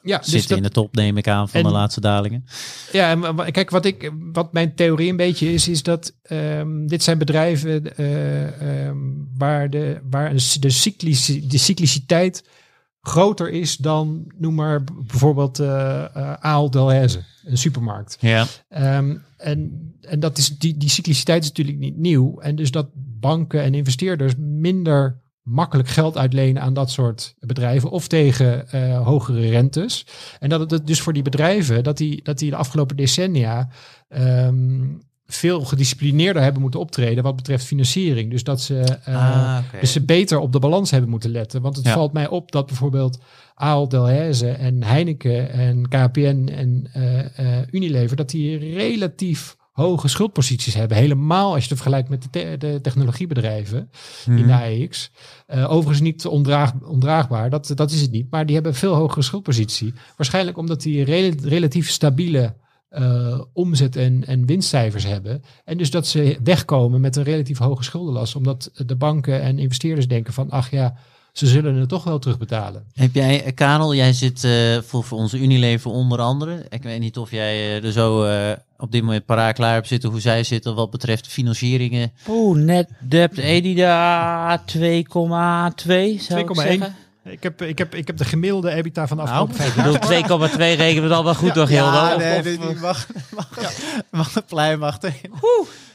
[SPEAKER 5] Ja, dus
[SPEAKER 1] zitten
[SPEAKER 5] dat-
[SPEAKER 1] in de top neem ik aan van
[SPEAKER 5] En-
[SPEAKER 1] de laatste dalingen.
[SPEAKER 5] Ja, en kijk, wat, ik, wat mijn theorie een beetje is, is dat ehm, dit zijn bedrijven ehm, waar, de, waar de, cyclici, de cycliciteit groter is dan, noem maar bijvoorbeeld eh eh, Ahold Delhaize, een supermarkt.
[SPEAKER 1] Ja.
[SPEAKER 5] Ehm, en en dat is, die, die cycliciteit is natuurlijk niet nieuw. En dus dat banken en investeerders minder makkelijk geld uitlenen aan dat soort bedrijven of tegen eh, hogere rentes. En dat het dus voor die bedrijven, dat die, dat die de afgelopen decennia ehm, veel gedisciplineerder hebben moeten optreden wat betreft financiering. Dus dat ze, eh,
[SPEAKER 1] Ah,
[SPEAKER 5] dus ze beter op de balans hebben moeten letten. Want het
[SPEAKER 1] Ja.
[SPEAKER 5] valt mij op dat bijvoorbeeld Ahold Delhaize en Heineken en KPN en eh, eh, Unilever, dat die relatief hoge schuldposities hebben. Helemaal als je het vergelijkt met de, te- de technologiebedrijven
[SPEAKER 1] Mhm.
[SPEAKER 5] in de AEX. Eh, overigens niet ondraag, ondraagbaar, dat, dat is het niet. Maar die hebben een veel hogere schuldpositie. Waarschijnlijk omdat die rela- relatief stabiele eh, omzet- en, en winstcijfers hebben. En dus dat ze wegkomen met een relatief hoge schuldenlast. Omdat de banken en investeerders denken van, ach ja, ze zullen het toch wel terugbetalen.
[SPEAKER 1] Heb jij, eh, Karel, jij zit eh, voor, voor onze Unilever onder andere. Ik weet niet of jij er zo eh, op dit moment paraat klaar hebt zitten hoe zij zitten wat betreft financieringen.
[SPEAKER 4] Oeh, net debt EBITDA 2,2 zou ik
[SPEAKER 5] 2,1.
[SPEAKER 4] zeggen.
[SPEAKER 5] Ik heb, ik, heb, ik heb de gemiddelde EBITDA van de
[SPEAKER 1] Nou,
[SPEAKER 5] afgelopen vijf
[SPEAKER 4] Ik
[SPEAKER 5] jaar.
[SPEAKER 4] bedoel, 2,2 rekenen we dan wel goed toch, Hildo? Of-
[SPEAKER 1] nee,
[SPEAKER 4] of-
[SPEAKER 1] die mag, mag, mag de plein mag erin.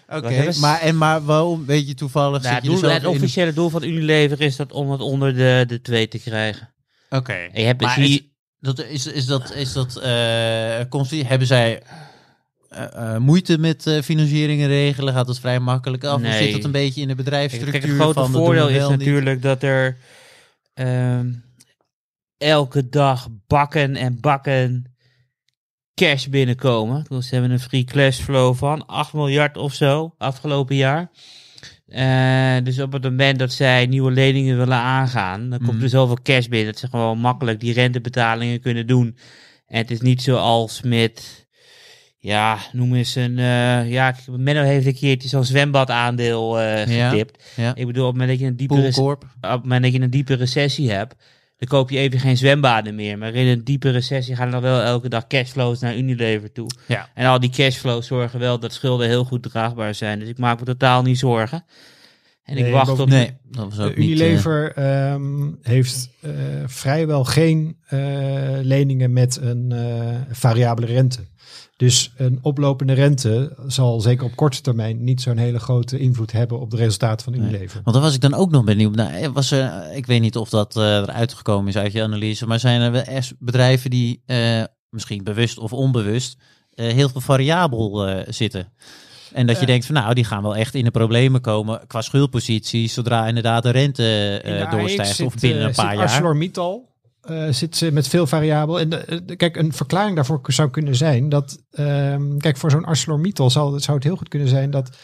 [SPEAKER 1] Oké, maar, en maar waarom, weet je toevallig,
[SPEAKER 4] Nou,
[SPEAKER 1] zit
[SPEAKER 4] doel- het
[SPEAKER 1] in
[SPEAKER 4] officiële doel van Unilever is dat om het onder de, de 2 te krijgen.
[SPEAKER 1] Oké.
[SPEAKER 4] En je hebt
[SPEAKER 1] Maar
[SPEAKER 4] zie-
[SPEAKER 1] is, dat, is, is dat, is dat eh, die- hebben zij eh, eh, moeite met eh, financieringen regelen? Gaat dat vrij makkelijk af? Of
[SPEAKER 4] Nee.
[SPEAKER 1] zit dat een beetje in de bedrijfsstructuur?
[SPEAKER 4] kijk, het grote
[SPEAKER 1] van,
[SPEAKER 4] voordeel is
[SPEAKER 1] niet?
[SPEAKER 4] natuurlijk dat er ehm, elke dag bakken en bakken cash binnenkomen. Dus ze hebben een free cash flow van 8 miljard of zo afgelopen jaar. Eh, dus op het moment dat zij nieuwe leningen willen aangaan, dan komt
[SPEAKER 1] Mhm.
[SPEAKER 4] er zoveel cash binnen dat ze gewoon makkelijk die rentebetalingen kunnen doen. En het is niet zoals met, ja, noem eens een, eh, ja, Menno heeft een keertje zo'n zwembadaandeel eh
[SPEAKER 1] Ja.
[SPEAKER 4] getipt.
[SPEAKER 1] Ja.
[SPEAKER 4] Ik bedoel, op het moment dat je een diepe, op het moment dat je een diepe recessie hebt, dan koop je even geen zwembaden meer. Maar in een diepe recessie gaan er dan wel elke dag cashflows naar Unilever toe.
[SPEAKER 1] Ja.
[SPEAKER 4] En al die cashflows zorgen wel dat schulden heel goed draagbaar zijn. Dus ik maak me totaal niet zorgen. En ik wacht op...
[SPEAKER 1] Nee, dat was ook niet... eh,
[SPEAKER 5] Unilever ehm, heeft eh, vrijwel geen eh, leningen met een eh, variabele rente. Dus een oplopende rente zal zeker op korte termijn niet zo'n hele grote invloed hebben op de resultaten van
[SPEAKER 1] Nee.
[SPEAKER 5] Unilever.
[SPEAKER 1] Want daar was ik dan ook nog benieuwd naar. Was er, ik weet niet of dat eh, eruit gekomen is uit je analyse, maar zijn er bedrijven die eh, misschien bewust of onbewust eh, heel veel variabel eh, zitten? En dat je
[SPEAKER 5] Eh.
[SPEAKER 1] denkt van nou, die gaan wel echt in de problemen komen qua schuldpositie zodra inderdaad de rente
[SPEAKER 5] de
[SPEAKER 1] eh
[SPEAKER 5] AX
[SPEAKER 1] doorstijgt of binnen
[SPEAKER 5] eh,
[SPEAKER 1] een paar jaar.
[SPEAKER 5] ArcelorMittal eh, zit ze met veel variabel. En eh, kijk, een verklaring daarvoor zou kunnen zijn dat, ehm, kijk, voor zo'n ArcelorMittal zou, zou het heel goed kunnen zijn dat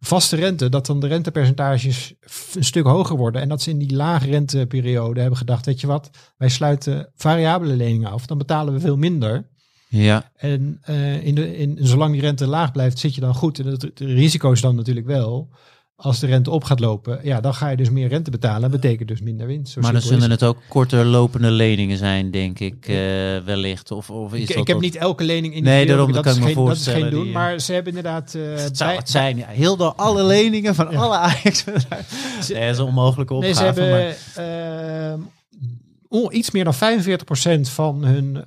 [SPEAKER 5] vaste rente, dat dan de rentepercentages een stuk hoger worden. En dat ze in die lage renteperiode hebben gedacht, weet je wat, wij sluiten variabele leningen af, dan betalen we veel minder.
[SPEAKER 1] Ja,
[SPEAKER 5] En eh, in de, in, zolang die rente laag blijft, zit je dan goed. En het, het risico is dan natuurlijk wel, als de rente op gaat lopen, ja, dan ga je dus meer rente betalen. Dat betekent dus minder winst. Zo
[SPEAKER 1] maar dan zullen het ook korter lopende leningen zijn, denk ik, eh, wellicht. Of, of is
[SPEAKER 5] Ik,
[SPEAKER 1] dat
[SPEAKER 5] ik heb niet elke lening in
[SPEAKER 1] Nee, daarom, dat kan ik me
[SPEAKER 5] geen, dat is
[SPEAKER 1] voorstellen,
[SPEAKER 5] geen doen.
[SPEAKER 1] die, eh,
[SPEAKER 5] maar ze hebben inderdaad... eh,
[SPEAKER 1] Het zou
[SPEAKER 5] bij-
[SPEAKER 1] het zijn, ja. Heel door alle leningen van
[SPEAKER 5] Ja.
[SPEAKER 1] alle Ajax. nee, dat is een onmogelijke
[SPEAKER 5] Nee,
[SPEAKER 1] opgave.
[SPEAKER 5] ze hebben ehm, o- iets meer dan 45% van hun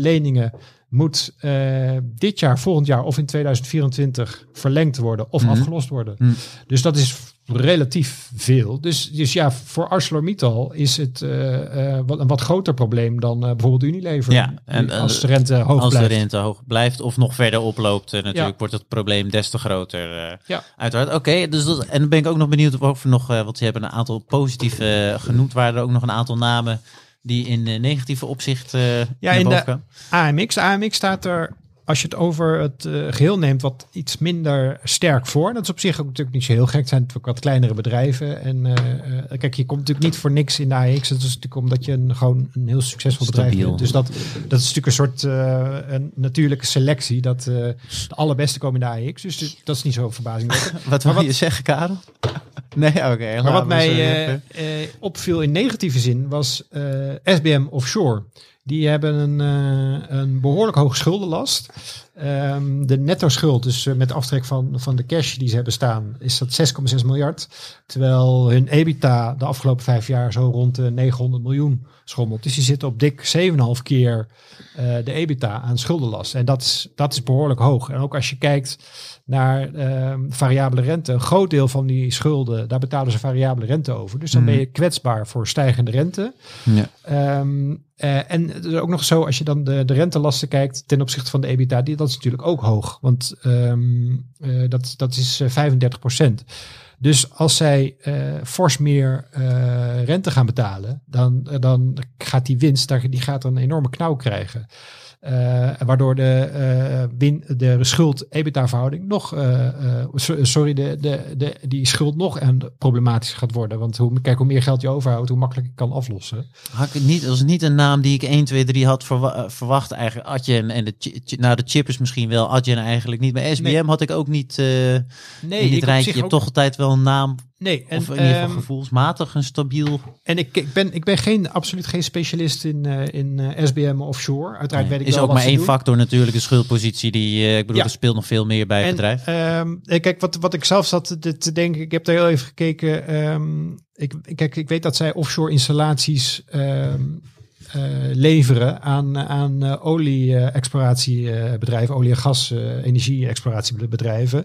[SPEAKER 5] leningen moet eh, dit jaar, volgend jaar of in 2024 verlengd worden of
[SPEAKER 1] Mhm.
[SPEAKER 5] afgelost worden.
[SPEAKER 1] Mhm.
[SPEAKER 5] Dus dat is relatief veel. Dus, dus ja, voor ArcelorMittal is het eh, wat, een wat groter probleem dan bijvoorbeeld Unilever.
[SPEAKER 1] Ja, en,
[SPEAKER 5] als de rente hoog
[SPEAKER 1] Als
[SPEAKER 5] blijft.
[SPEAKER 1] de rente hoog blijft of nog verder oploopt, natuurlijk
[SPEAKER 5] Ja.
[SPEAKER 1] wordt het probleem des te groter.
[SPEAKER 5] Ja.
[SPEAKER 1] Uiteraard. Oké, dus dat, en dan ben ik ook nog benieuwd of er nog, want ze hebben een aantal positieve genoemd. Waren er ook nog een aantal namen die in eh, negatieve opzicht eh
[SPEAKER 5] Ja,
[SPEAKER 1] naar
[SPEAKER 5] in
[SPEAKER 1] boven
[SPEAKER 5] de-? AMX. AMX staat er, als je het over het eh, geheel neemt, wat iets minder sterk voor. Dat is op zich ook natuurlijk niet zo heel gek. Het zijn natuurlijk wat kleinere bedrijven. En eh, eh, kijk, je komt natuurlijk niet voor niks in de AX. Dat is natuurlijk omdat je een, gewoon een heel succesvol bedrijf bent. Dus dat, dat is natuurlijk een soort eh, een natuurlijke selectie. Dat eh, de allerbeste komen in de AX. Dus dat is niet zo verbazingwekkend.
[SPEAKER 1] Wat wil je zeggen, Karel? Nee, oké.
[SPEAKER 5] Maar wat mij eh, eh, opviel in negatieve zin was eh, SBM Offshore. Die hebben een, een behoorlijk hoge schuldenlast. Ehm, de netto schuld, dus eh, met aftrek van, van de cash die ze hebben staan, is dat 6,6 miljard. Terwijl hun EBITDA de afgelopen vijf jaar zo rond de 900 miljoen schommelt. Dus die zitten op dik 7,5 keer eh, de EBITDA aan schuldenlast. En dat is, dat is behoorlijk hoog. En ook als je kijkt naar ehm, variabele rente, een groot deel van die schulden, daar betalen ze variabele rente over. Dus dan
[SPEAKER 1] Mhm.
[SPEAKER 5] ben je kwetsbaar voor stijgende rente.
[SPEAKER 1] Ja.
[SPEAKER 5] Ehm, eh, en het is ook nog zo, als je dan de, de rentelasten kijkt ten opzichte van de EBITDA, die, dat is natuurlijk ook hoog. Want ehm, eh, dat, dat is eh, 35 procent. Dus als zij eh, fors meer eh, rente gaan betalen, dan, eh, dan gaat die winst, daar, die gaat een enorme knauw krijgen. Eh, waardoor de, eh, win, de schuld-EBITDA-verhouding nog, so- sorry, de, de, de, die schuld nog en problematisch gaat worden. Want hoe, kijk, hoe meer geld je overhoudt, hoe makkelijker je kan aflossen.
[SPEAKER 1] Had ik niet, dat was niet een naam die ik 1, 2, 3 had verwa- verwacht eigenlijk. Adyen en de, nou de chippers misschien wel, Adyen eigenlijk niet. Maar SBM
[SPEAKER 5] Nee.
[SPEAKER 1] had ik ook niet
[SPEAKER 5] Nee,
[SPEAKER 1] in dit
[SPEAKER 5] ik
[SPEAKER 1] rijtje. Je hebt
[SPEAKER 5] ook-
[SPEAKER 1] toch altijd wel een naam,
[SPEAKER 5] Nee, en,
[SPEAKER 1] of in ieder geval
[SPEAKER 5] ehm,
[SPEAKER 1] gevoelsmatig een stabiel...
[SPEAKER 5] en ik, ik, ben, ik ben geen, absoluut geen specialist in, eh, in eh, SBM offshore. Uiteraard weet ik
[SPEAKER 1] is
[SPEAKER 5] wel
[SPEAKER 1] ook
[SPEAKER 5] wat
[SPEAKER 1] maar één
[SPEAKER 5] doen.
[SPEAKER 1] factor natuurlijk, de schuldpositie. Die, eh, ik bedoel,
[SPEAKER 5] Ja.
[SPEAKER 1] er speelt nog veel meer bij het
[SPEAKER 5] En,
[SPEAKER 1] bedrijf.
[SPEAKER 5] eh, kijk, wat, wat ik zelf zat te, denken, ik heb daar heel even gekeken. ehm, ik, kijk, ik weet dat zij offshore installaties leveren aan, aan olie-exploratiebedrijven, olie- en gas, energie-exploratiebedrijven.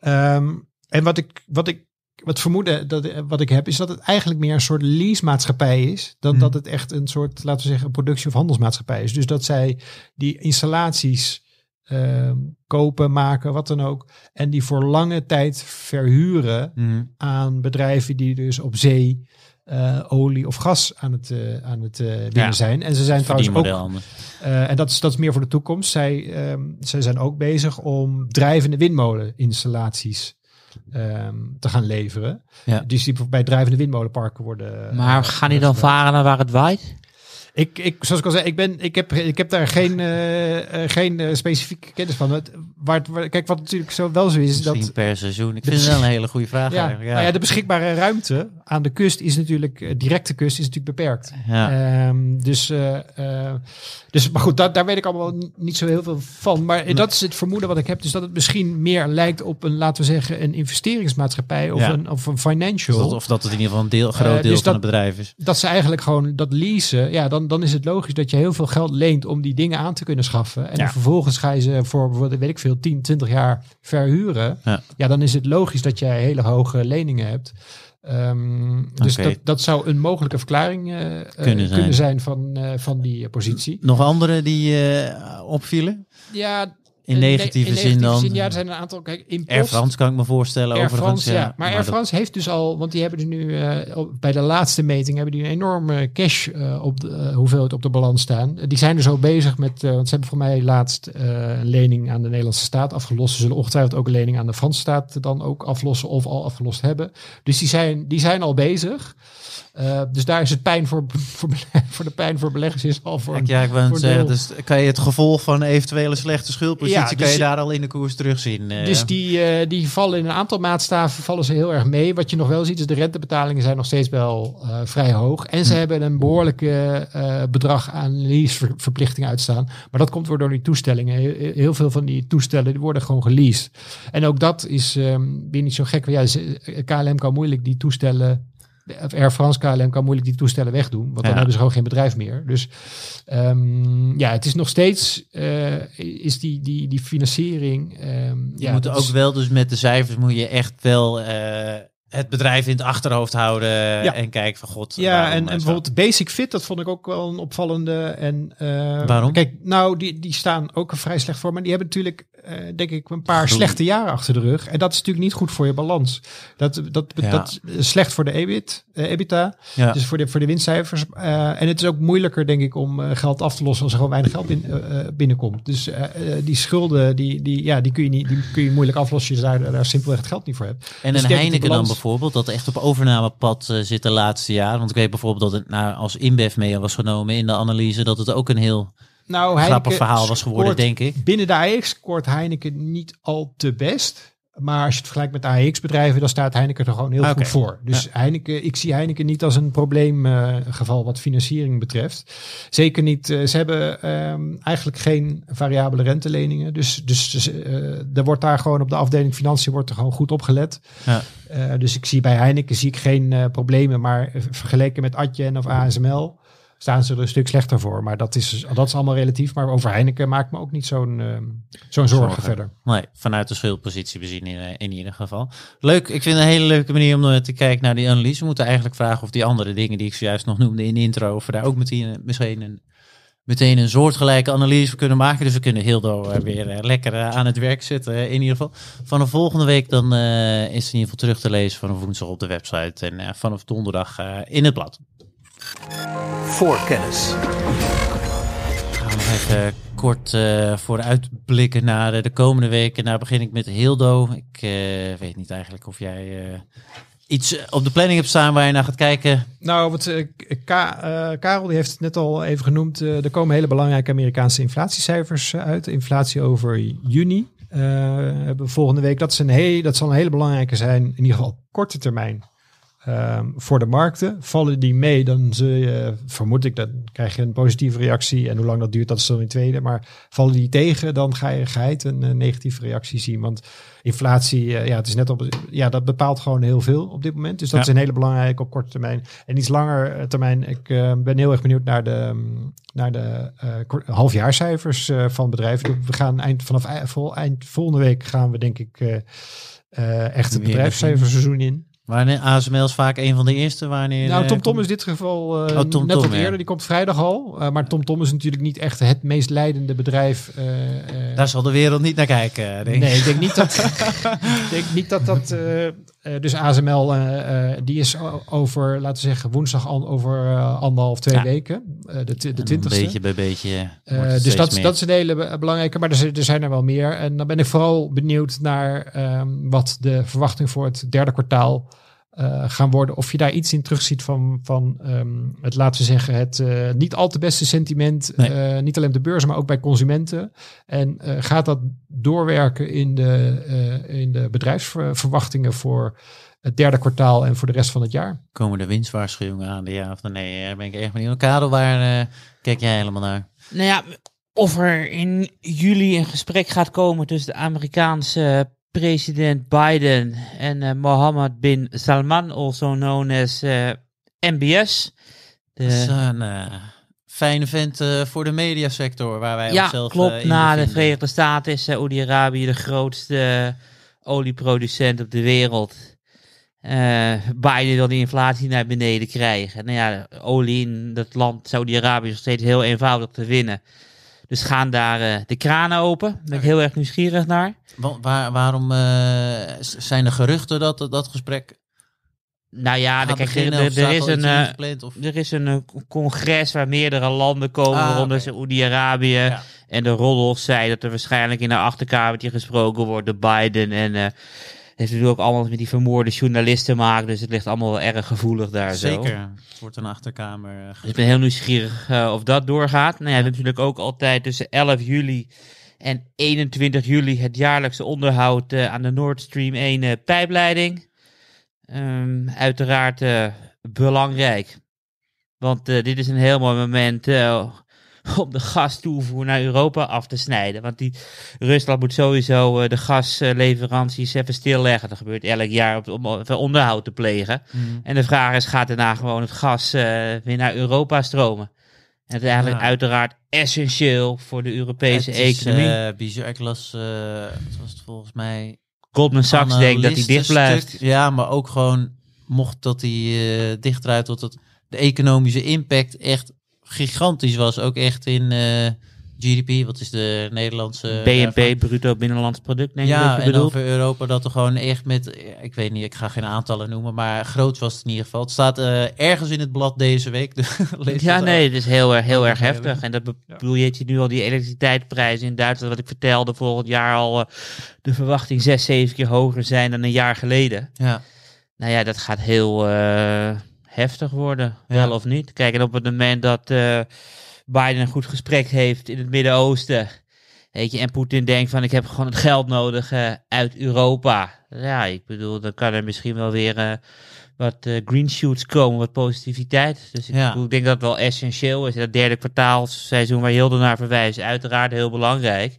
[SPEAKER 5] Ehm, en wat ik, wat ik wat vermoeden dat, wat ik heb, is dat het eigenlijk meer een soort leasemaatschappij is. Dan
[SPEAKER 1] Hmm.
[SPEAKER 5] dat het echt een soort, laten we zeggen, een productie- of handelsmaatschappij is. Dus dat zij die installaties ehm, kopen, maken, wat dan ook. En die voor lange tijd verhuren
[SPEAKER 1] Mhm.
[SPEAKER 5] aan bedrijven die dus op zee eh, olie of gas aan het, eh, aan het eh, winnen
[SPEAKER 1] Ja.
[SPEAKER 5] zijn. En ze zijn trouwens ook eh, en dat is, dat is meer voor de toekomst. Zij, ehm, zij zijn ook bezig om drijvende windmoleninstallaties ehm, te gaan leveren.
[SPEAKER 1] Ja.
[SPEAKER 5] Dus die bij drijvende windmolenparken worden.
[SPEAKER 4] Maar
[SPEAKER 5] eh,
[SPEAKER 4] gaan die dan varen naar waar het waait?
[SPEAKER 5] Ik, ik, zoals ik al zei, ik, ben, ik, heb, ik heb daar geen, eh, eh, geen eh, specifieke kennis van. Het, waar, kijk, wat natuurlijk zo wel zo is, is
[SPEAKER 1] Misschien
[SPEAKER 5] dat
[SPEAKER 1] per seizoen. Ik vind het wel een hele goede vraag
[SPEAKER 5] ja.
[SPEAKER 1] Ja.
[SPEAKER 5] nou ja, de beschikbare ruimte aan de kust is natuurlijk, directe kust is natuurlijk beperkt.
[SPEAKER 1] Ja.
[SPEAKER 5] Ehm, dus, dus, maar goed, dat, daar weet ik allemaal ni- niet zo heel veel van. Maar dat is het vermoeden wat ik heb. Dus dat het misschien meer lijkt op een, laten we zeggen, een investeringsmaatschappij of,
[SPEAKER 1] Ja.
[SPEAKER 5] een, of een
[SPEAKER 1] Of
[SPEAKER 5] financial.
[SPEAKER 1] dat, of dat het in ieder geval een deel, groot
[SPEAKER 5] Eh,
[SPEAKER 1] deel
[SPEAKER 5] dus
[SPEAKER 1] van
[SPEAKER 5] dat-
[SPEAKER 1] het bedrijf is.
[SPEAKER 5] dat ze eigenlijk gewoon dat leasen, ja, dan, dan is het logisch dat je heel veel geld leent om die dingen aan te kunnen schaffen. En
[SPEAKER 1] Ja.
[SPEAKER 5] dan vervolgens ga je ze voor, bijvoorbeeld, weet ik veel, 10, 20 jaar verhuren.
[SPEAKER 1] Ja.
[SPEAKER 5] Ja, dan is het logisch dat jij hele hoge leningen hebt. Ehm, dus dat, dat zou een mogelijke verklaring eh, eh,
[SPEAKER 1] Kunnen zijn.
[SPEAKER 5] kunnen zijn van, eh, van die positie.
[SPEAKER 1] Nog andere die eh, opvielen?
[SPEAKER 5] Ja,
[SPEAKER 1] In
[SPEAKER 5] eh,
[SPEAKER 1] negatieve
[SPEAKER 5] in
[SPEAKER 1] zin dan?
[SPEAKER 5] ja, er zijn een aantal. Kijk, in
[SPEAKER 1] Air France kan ik me voorstellen
[SPEAKER 5] Air
[SPEAKER 1] overigens.
[SPEAKER 5] France, ja. Maar Air France heeft dus al, want die hebben er nu eh, bij de laatste meting hebben die een enorme cash eh, op de hoeveelheid op de balans staan. Die zijn er zo bezig met, want ze hebben voor mij laatst een lening aan de Nederlandse staat afgelost. Ze zullen ongetwijfeld ook een lening aan de Franse staat dan ook aflossen of al afgelost hebben. Dus die zijn, die zijn al bezig. Eh, dus daar is het pijn voor, voor, voor de pijn voor beleggers is al voor.
[SPEAKER 1] Kijk, ja, ik zeggen, dus kan je het gevolg van een eventuele slechte schuldpositie,
[SPEAKER 5] Ja,
[SPEAKER 1] kan
[SPEAKER 5] dus-
[SPEAKER 1] je daar al in de koers terugzien. eh.
[SPEAKER 5] Dus die, eh, die vallen in een aantal maatstaven vallen ze heel erg mee. Wat je nog wel ziet is de rentebetalingen zijn nog steeds wel vrij hoog. En ze hebben een behoorlijke eh, bedrag aan leaseverplichtingen uitstaan. Maar dat komt door die toestellingen. Heel, heel veel van die toestellen die worden gewoon geleased. En ook dat is ehm, weer niet zo gek. Want ja, KLM kan moeilijk die toestellen... Air France KLM kan moeilijk die toestellen wegdoen. Want dan hebben ze gewoon geen bedrijf meer. Dus ehm, ja, het is nog steeds... eh, is die, die, die financiering... ehm,
[SPEAKER 1] je
[SPEAKER 5] ja,
[SPEAKER 1] moet ook
[SPEAKER 5] is-
[SPEAKER 1] wel, dus met de cijfers moet je echt wel eh, het bedrijf in het achterhoofd houden
[SPEAKER 5] Ja.
[SPEAKER 1] en kijken van god.
[SPEAKER 5] Ja, en, en bijvoorbeeld Basic Fit, dat vond ik ook wel een opvallende. En, eh,
[SPEAKER 1] Waarom?
[SPEAKER 5] Kijk, nou, die, die staan ook vrij slecht voor. Maar die hebben natuurlijk, eh, denk ik, een paar slechte jaren achter de rug. En dat is natuurlijk niet goed voor je balans. Dat, dat,
[SPEAKER 1] Ja.
[SPEAKER 5] dat is slecht voor de EBIT, eh, EBITDA.
[SPEAKER 1] Ja.
[SPEAKER 5] Dus voor de, voor de winstcijfers. Eh, en het is ook moeilijker, denk ik, om geld af te lossen als er gewoon weinig geld eh, binnenkomt. Dus die schulden, die, die, ja, die, kun je niet, die kun je moeilijk aflossen als je daar, daar simpelweg het geld niet voor hebt.
[SPEAKER 1] En
[SPEAKER 5] Dus
[SPEAKER 1] een Heineken dan bijvoorbeeld, dat echt op overnamepad zit de laatste jaar. Want ik weet bijvoorbeeld dat het nou, als InBev mee was genomen in de analyse, dat het ook een heel
[SPEAKER 5] Nou,
[SPEAKER 1] grappig
[SPEAKER 5] Heineken
[SPEAKER 1] verhaal was geworden, denk ik.
[SPEAKER 5] Binnen de AX scoort Heineken niet al te best. Maar als je het vergelijkt met de AX-bedrijven, dan staat Heineken er gewoon heel goed voor. Dus Heineken, ik zie Heineken niet als een probleemgeval wat financiering betreft. Zeker niet. eh, ze hebben ehm, eigenlijk geen variabele renteleningen. Dus, dus, dus, eh, er wordt daar gewoon op de afdeling financiën wordt er gewoon goed op gelet.
[SPEAKER 1] Ja.
[SPEAKER 5] Eh, dus ik zie bij Heineken zie ik geen eh, problemen. Maar vergeleken met Adyen of ASML staan ze er een stuk slechter voor. Maar dat is, dat is allemaal relatief. Maar over Heineken maakt me ook niet zo'n ehm, zo'n zorgen,
[SPEAKER 1] Zorgen.
[SPEAKER 5] verder.
[SPEAKER 1] Nee, vanuit de schuldpositie bezien in, eh, in ieder geval. Leuk, ik vind het een hele leuke manier om eh, te kijken naar die analyse. We moeten eigenlijk vragen of die andere dingen die ik zojuist nog noemde in de intro, of we daar ook meteen, eh, misschien een, meteen een soortgelijke analyse voor kunnen maken. Dus we kunnen Hildo eh, weer eh, lekker eh, aan het werk zetten eh, in ieder geval. Vanaf volgende week dan eh, is het in ieder geval terug te lezen vanaf woensdag op de website en eh, vanaf donderdag eh, in het blad.
[SPEAKER 3] Voorkennis.
[SPEAKER 1] Gaan we nog even kort eh vooruitblikken naar de, de komende weken. Daar begin ik met Hildo. Ik eh, weet niet eigenlijk of jij eh, iets eh, op de planning hebt staan waar je naar gaat kijken.
[SPEAKER 5] Nou, wat, eh, Ka- eh, Karel die heeft het net al even genoemd. Eh, er komen hele belangrijke Amerikaanse inflatiecijfers eh, uit. Inflatie over juni. eh, hebben we volgende week. Dat, is een heel, dat zal een hele belangrijke zijn. In ieder geval op korte termijn. Ehm, voor de markten. Vallen die mee, dan zul je, vermoed ik, dan krijg je een positieve reactie. En hoe lang dat duurt, dat is dan in tweede. Maar vallen die tegen, dan ga je geheid een eh, negatieve reactie zien. Want inflatie, eh, ja, het is net op, ja, dat bepaalt gewoon heel veel op dit moment. Dus dat
[SPEAKER 1] Ja.
[SPEAKER 5] is een hele belangrijke op korte termijn. En iets langer eh, termijn, ik ben heel erg benieuwd naar de, mm, naar de halfjaarcijfers van bedrijven. We gaan eind, vanaf vol, eind volgende week gaan we denk ik echt het bedrijfscijferseizoen in.
[SPEAKER 1] Wanneer ASML is vaak een van de eerste. Wanneer,
[SPEAKER 5] Nou,
[SPEAKER 1] eh,
[SPEAKER 5] Tom is in dit geval eh,
[SPEAKER 1] Oh, Tom
[SPEAKER 5] net
[SPEAKER 1] Tom,
[SPEAKER 5] wat
[SPEAKER 1] ja.
[SPEAKER 5] eerder. Die komt vrijdag al. Eh, maar Tom Tom is natuurlijk niet echt het meest leidende bedrijf.
[SPEAKER 1] Daar zal de wereld niet naar kijken. Denk.
[SPEAKER 5] Nee, ik denk niet dat. ik denk niet dat dat. Eh, dus ASML, eh, eh, die is over, laten we zeggen, woensdag al over anderhalf, twee
[SPEAKER 1] Ja.
[SPEAKER 5] weken. de, de
[SPEAKER 1] En
[SPEAKER 5] twintigste.
[SPEAKER 1] Beetje bij beetje.
[SPEAKER 5] Dus dat,
[SPEAKER 1] meer.
[SPEAKER 5] dat is een hele be- belangrijke. Maar er, zijn- er zijn er wel meer. En dan ben ik vooral benieuwd naar ehm, wat de verwachting voor het derde kwartaal eh, gaan worden. Of je daar iets in terugziet van, van ehm, het, laten we zeggen, het eh, niet al te beste sentiment.
[SPEAKER 1] Nee.
[SPEAKER 5] eh, niet alleen op de beurzen, maar ook bij consumenten. En eh, gaat dat doorwerken in de, eh, in de bedrijfsverwachtingen voor het derde kwartaal en voor de rest van het jaar?
[SPEAKER 1] Komen de winstwaarschuwingen aan, de ja of nee? Daar ben ik echt benieuwd. Karel, waar eh, kijk jij helemaal naar?
[SPEAKER 4] Nou ja, of er in juli een gesprek gaat komen tussen de Amerikaanse president Biden en eh, Mohammed bin Salman, also known as eh, MBS. De,
[SPEAKER 1] Dat is een eh, fijne vent voor de mediasector, waar wij
[SPEAKER 4] ja,
[SPEAKER 1] onszelf
[SPEAKER 4] klopt.
[SPEAKER 1] in
[SPEAKER 4] Na de. Verenigde Staten is Saoedi-Arabië de grootste olieproducent op de wereld. Biden wil die inflatie naar beneden krijgen. Nou ja, olie in dat land, Saudi-Arabië, is nog steeds heel eenvoudig te winnen. Dus gaan daar eh, de kranen open. Daar ben ik heel erg nieuwsgierig naar.
[SPEAKER 1] Wa- waar, waarom eh, zijn er geruchten dat dat gesprek
[SPEAKER 4] Nou ja, kijk, er,
[SPEAKER 1] beginnen?
[SPEAKER 4] er- er is een, eh, er is een eh, congres waar meerdere landen komen,
[SPEAKER 1] Ah,
[SPEAKER 4] waaronder
[SPEAKER 1] oké.
[SPEAKER 4] Saoedi-Arabië.
[SPEAKER 1] Ja.
[SPEAKER 4] En de Rodolf zei dat er waarschijnlijk in een achterkamertje gesproken wordt door Biden. En eh heeft natuurlijk ook allemaal met die vermoorde journalisten te maken. Dus het ligt allemaal wel erg gevoelig daar zo.
[SPEAKER 1] Zeker. Het wordt een achterkamer. eh,
[SPEAKER 4] Dus ik ben heel nieuwsgierig eh, of dat doorgaat. Nou ja, natuurlijk ook altijd tussen 11 juli en 21 juli het jaarlijkse onderhoud eh, aan de Nord Stream 1 eh, pijpleiding. Ehm, uiteraard belangrijk. Want dit is een heel mooi moment om de gastoevoer naar Europa af te snijden. Want die, Rusland moet sowieso eh, de gasleveranties even stilleggen. Dat gebeurt elk jaar om onderhoud te plegen.
[SPEAKER 1] Mm.
[SPEAKER 4] En de vraag is, gaat daarna gewoon het gas eh, weer naar Europa stromen? En het is eigenlijk
[SPEAKER 1] Ja.
[SPEAKER 4] uiteraard essentieel voor de Europese
[SPEAKER 1] Het is,
[SPEAKER 4] economie.
[SPEAKER 1] eh, bizar. Ik las, wat was het volgens mij?
[SPEAKER 4] Goldman Sachs denkt dat hij dicht blijft.
[SPEAKER 1] Ja, maar ook gewoon, mocht dat hij eh dicht draait, dat het, de economische impact echt gigantisch was. Ook echt in eh, GDP, wat is de Nederlandse...
[SPEAKER 4] BNP,
[SPEAKER 1] daarvan?
[SPEAKER 4] bruto binnenlands product, denk ik dat
[SPEAKER 1] Ja,
[SPEAKER 4] je
[SPEAKER 1] en voor Europa dat er gewoon echt met, ik weet niet, ik ga geen aantallen noemen, maar groot was het in ieder geval. Het staat eh, ergens in het blad deze week. dus
[SPEAKER 4] Ja, nee, het is heel, erg- heel erg
[SPEAKER 1] Ja,
[SPEAKER 4] heftig. En dat je, je nu al die elektriciteitsprijzen in Duitsland, wat ik vertelde, volgend jaar al eh, de verwachting zes, zeven keer hoger zijn dan een jaar geleden.
[SPEAKER 1] Ja,
[SPEAKER 4] Nou ja, dat gaat heel eh, heftig worden,
[SPEAKER 1] Ja.
[SPEAKER 4] wel of niet. Kijk, en op het moment dat eh, Biden een goed gesprek heeft in het Midden-Oosten, weet je, en Poetin denkt van ik heb gewoon het geld nodig eh, uit Europa. Ja, ik bedoel, dan kan er misschien wel weer eh, wat green shoots komen, wat positiviteit. Dus ik,
[SPEAKER 1] Ja.
[SPEAKER 4] bedoel, ik denk dat het wel essentieel is. Dat derde kwartaalseizoen waar Hilde naar verwijst, is uiteraard heel belangrijk.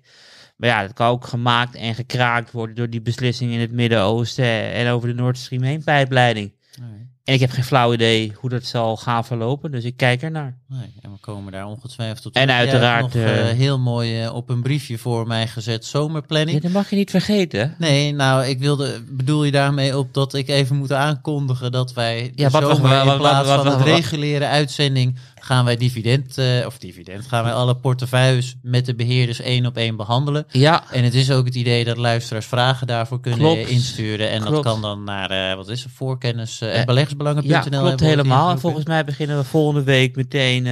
[SPEAKER 4] Maar ja, dat kan ook gemaakt en gekraakt worden door die beslissing in het Midden-Oosten en over de Nord Stream 1 pijpleiding.
[SPEAKER 1] nee,
[SPEAKER 4] En ik heb geen flauw idee hoe dat zal gaan verlopen, dus ik kijk ernaar.
[SPEAKER 1] nee, en we komen daar ongetwijfeld tot
[SPEAKER 4] En uiteraard,
[SPEAKER 1] nog
[SPEAKER 4] eh,
[SPEAKER 1] eh, heel mooi eh, op een briefje voor mij gezet zomerplanning.
[SPEAKER 4] Ja, dat mag je niet vergeten.
[SPEAKER 1] Nee, nou, ik wilde, bedoel je daarmee op dat ik even moet aankondigen dat wij de
[SPEAKER 4] Ja, wat
[SPEAKER 1] zomer
[SPEAKER 4] wat-
[SPEAKER 1] in plaats van
[SPEAKER 4] wat-
[SPEAKER 1] reguliere uitzending gaan wij dividend, eh, of dividend, gaan wij alle portefeuilles met de beheerders één op één behandelen.
[SPEAKER 4] Ja,
[SPEAKER 1] En het is ook het idee dat luisteraars vragen daarvoor kunnen
[SPEAKER 4] Klopt.
[SPEAKER 1] insturen. En dat kan dan naar, eh, wat is het, voorkennis eh,
[SPEAKER 4] Eh,
[SPEAKER 1] en beleggersbelangen.nl.
[SPEAKER 4] ja klopt helemaal. En volgens mij beginnen we volgende week meteen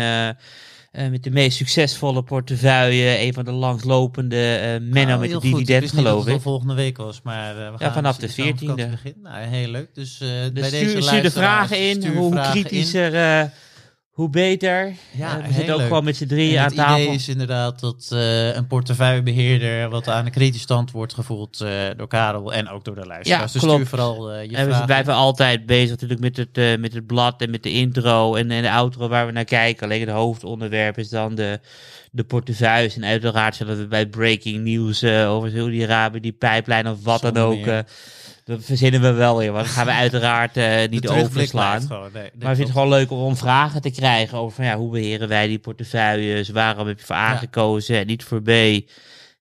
[SPEAKER 4] met de meest succesvolle portefeuille. Een van de langstlopende eh Menno
[SPEAKER 1] Nou,
[SPEAKER 4] met de dividend,
[SPEAKER 1] dat
[SPEAKER 4] geloof ik.
[SPEAKER 1] volgende week was, maar eh, we gaan
[SPEAKER 4] vanaf de
[SPEAKER 1] zo'n
[SPEAKER 4] 14e.
[SPEAKER 1] vakantie beginnen. Nou, heel leuk. Dus, eh bij deze
[SPEAKER 4] stuur, de vragen in, hoe
[SPEAKER 1] in.
[SPEAKER 4] Hoe beter.
[SPEAKER 1] Ja,
[SPEAKER 4] Eh, we zitten ook
[SPEAKER 1] leuk.
[SPEAKER 4] gewoon met z'n drieën aan
[SPEAKER 1] het
[SPEAKER 4] tafel.
[SPEAKER 1] idee is inderdaad dat eh, een portefeuillebeheerder wat aan de kritische stand wordt gevoeld eh, door Karel en ook door de luisteraars. dus
[SPEAKER 4] klopt.
[SPEAKER 1] vooral je
[SPEAKER 4] En we
[SPEAKER 1] vragen.
[SPEAKER 4] blijven altijd bezig natuurlijk met het, met het blad en met de intro en, en de outro waar we naar kijken. Alleen het hoofdonderwerp is dan de, de portefeuilles. En uiteraard zullen we bij breaking news over Saudi-Arabië, die pijplijn of wat dan ook. Dat verzinnen we wel weer. Want dat gaan we uiteraard eh, niet overslaan.
[SPEAKER 1] gewoon, nee,
[SPEAKER 4] Maar ik vind het gewoon leuk om, vragen te krijgen over van, ja, hoe beheren wij die portefeuilles? Waarom heb je voor A gekozen en niet voor B?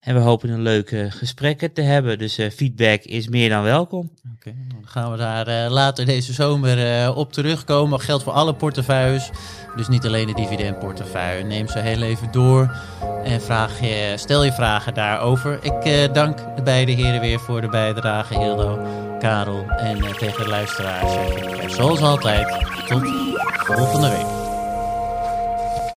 [SPEAKER 4] En we hopen een leuke gesprekken te hebben. Dus eh, feedback is meer dan welkom.
[SPEAKER 1] Oké, dan gaan we daar eh, later deze zomer eh, op terugkomen. Dat geldt voor alle portefeuilles. Dus niet alleen de dividendportefeuille. Neem ze heel even door en vraag je, stel je vragen daarover. Ik dank de beide heren weer voor de bijdrage, Hildo, Karel. En tegen de luisteraars zoals altijd, tot volgende week.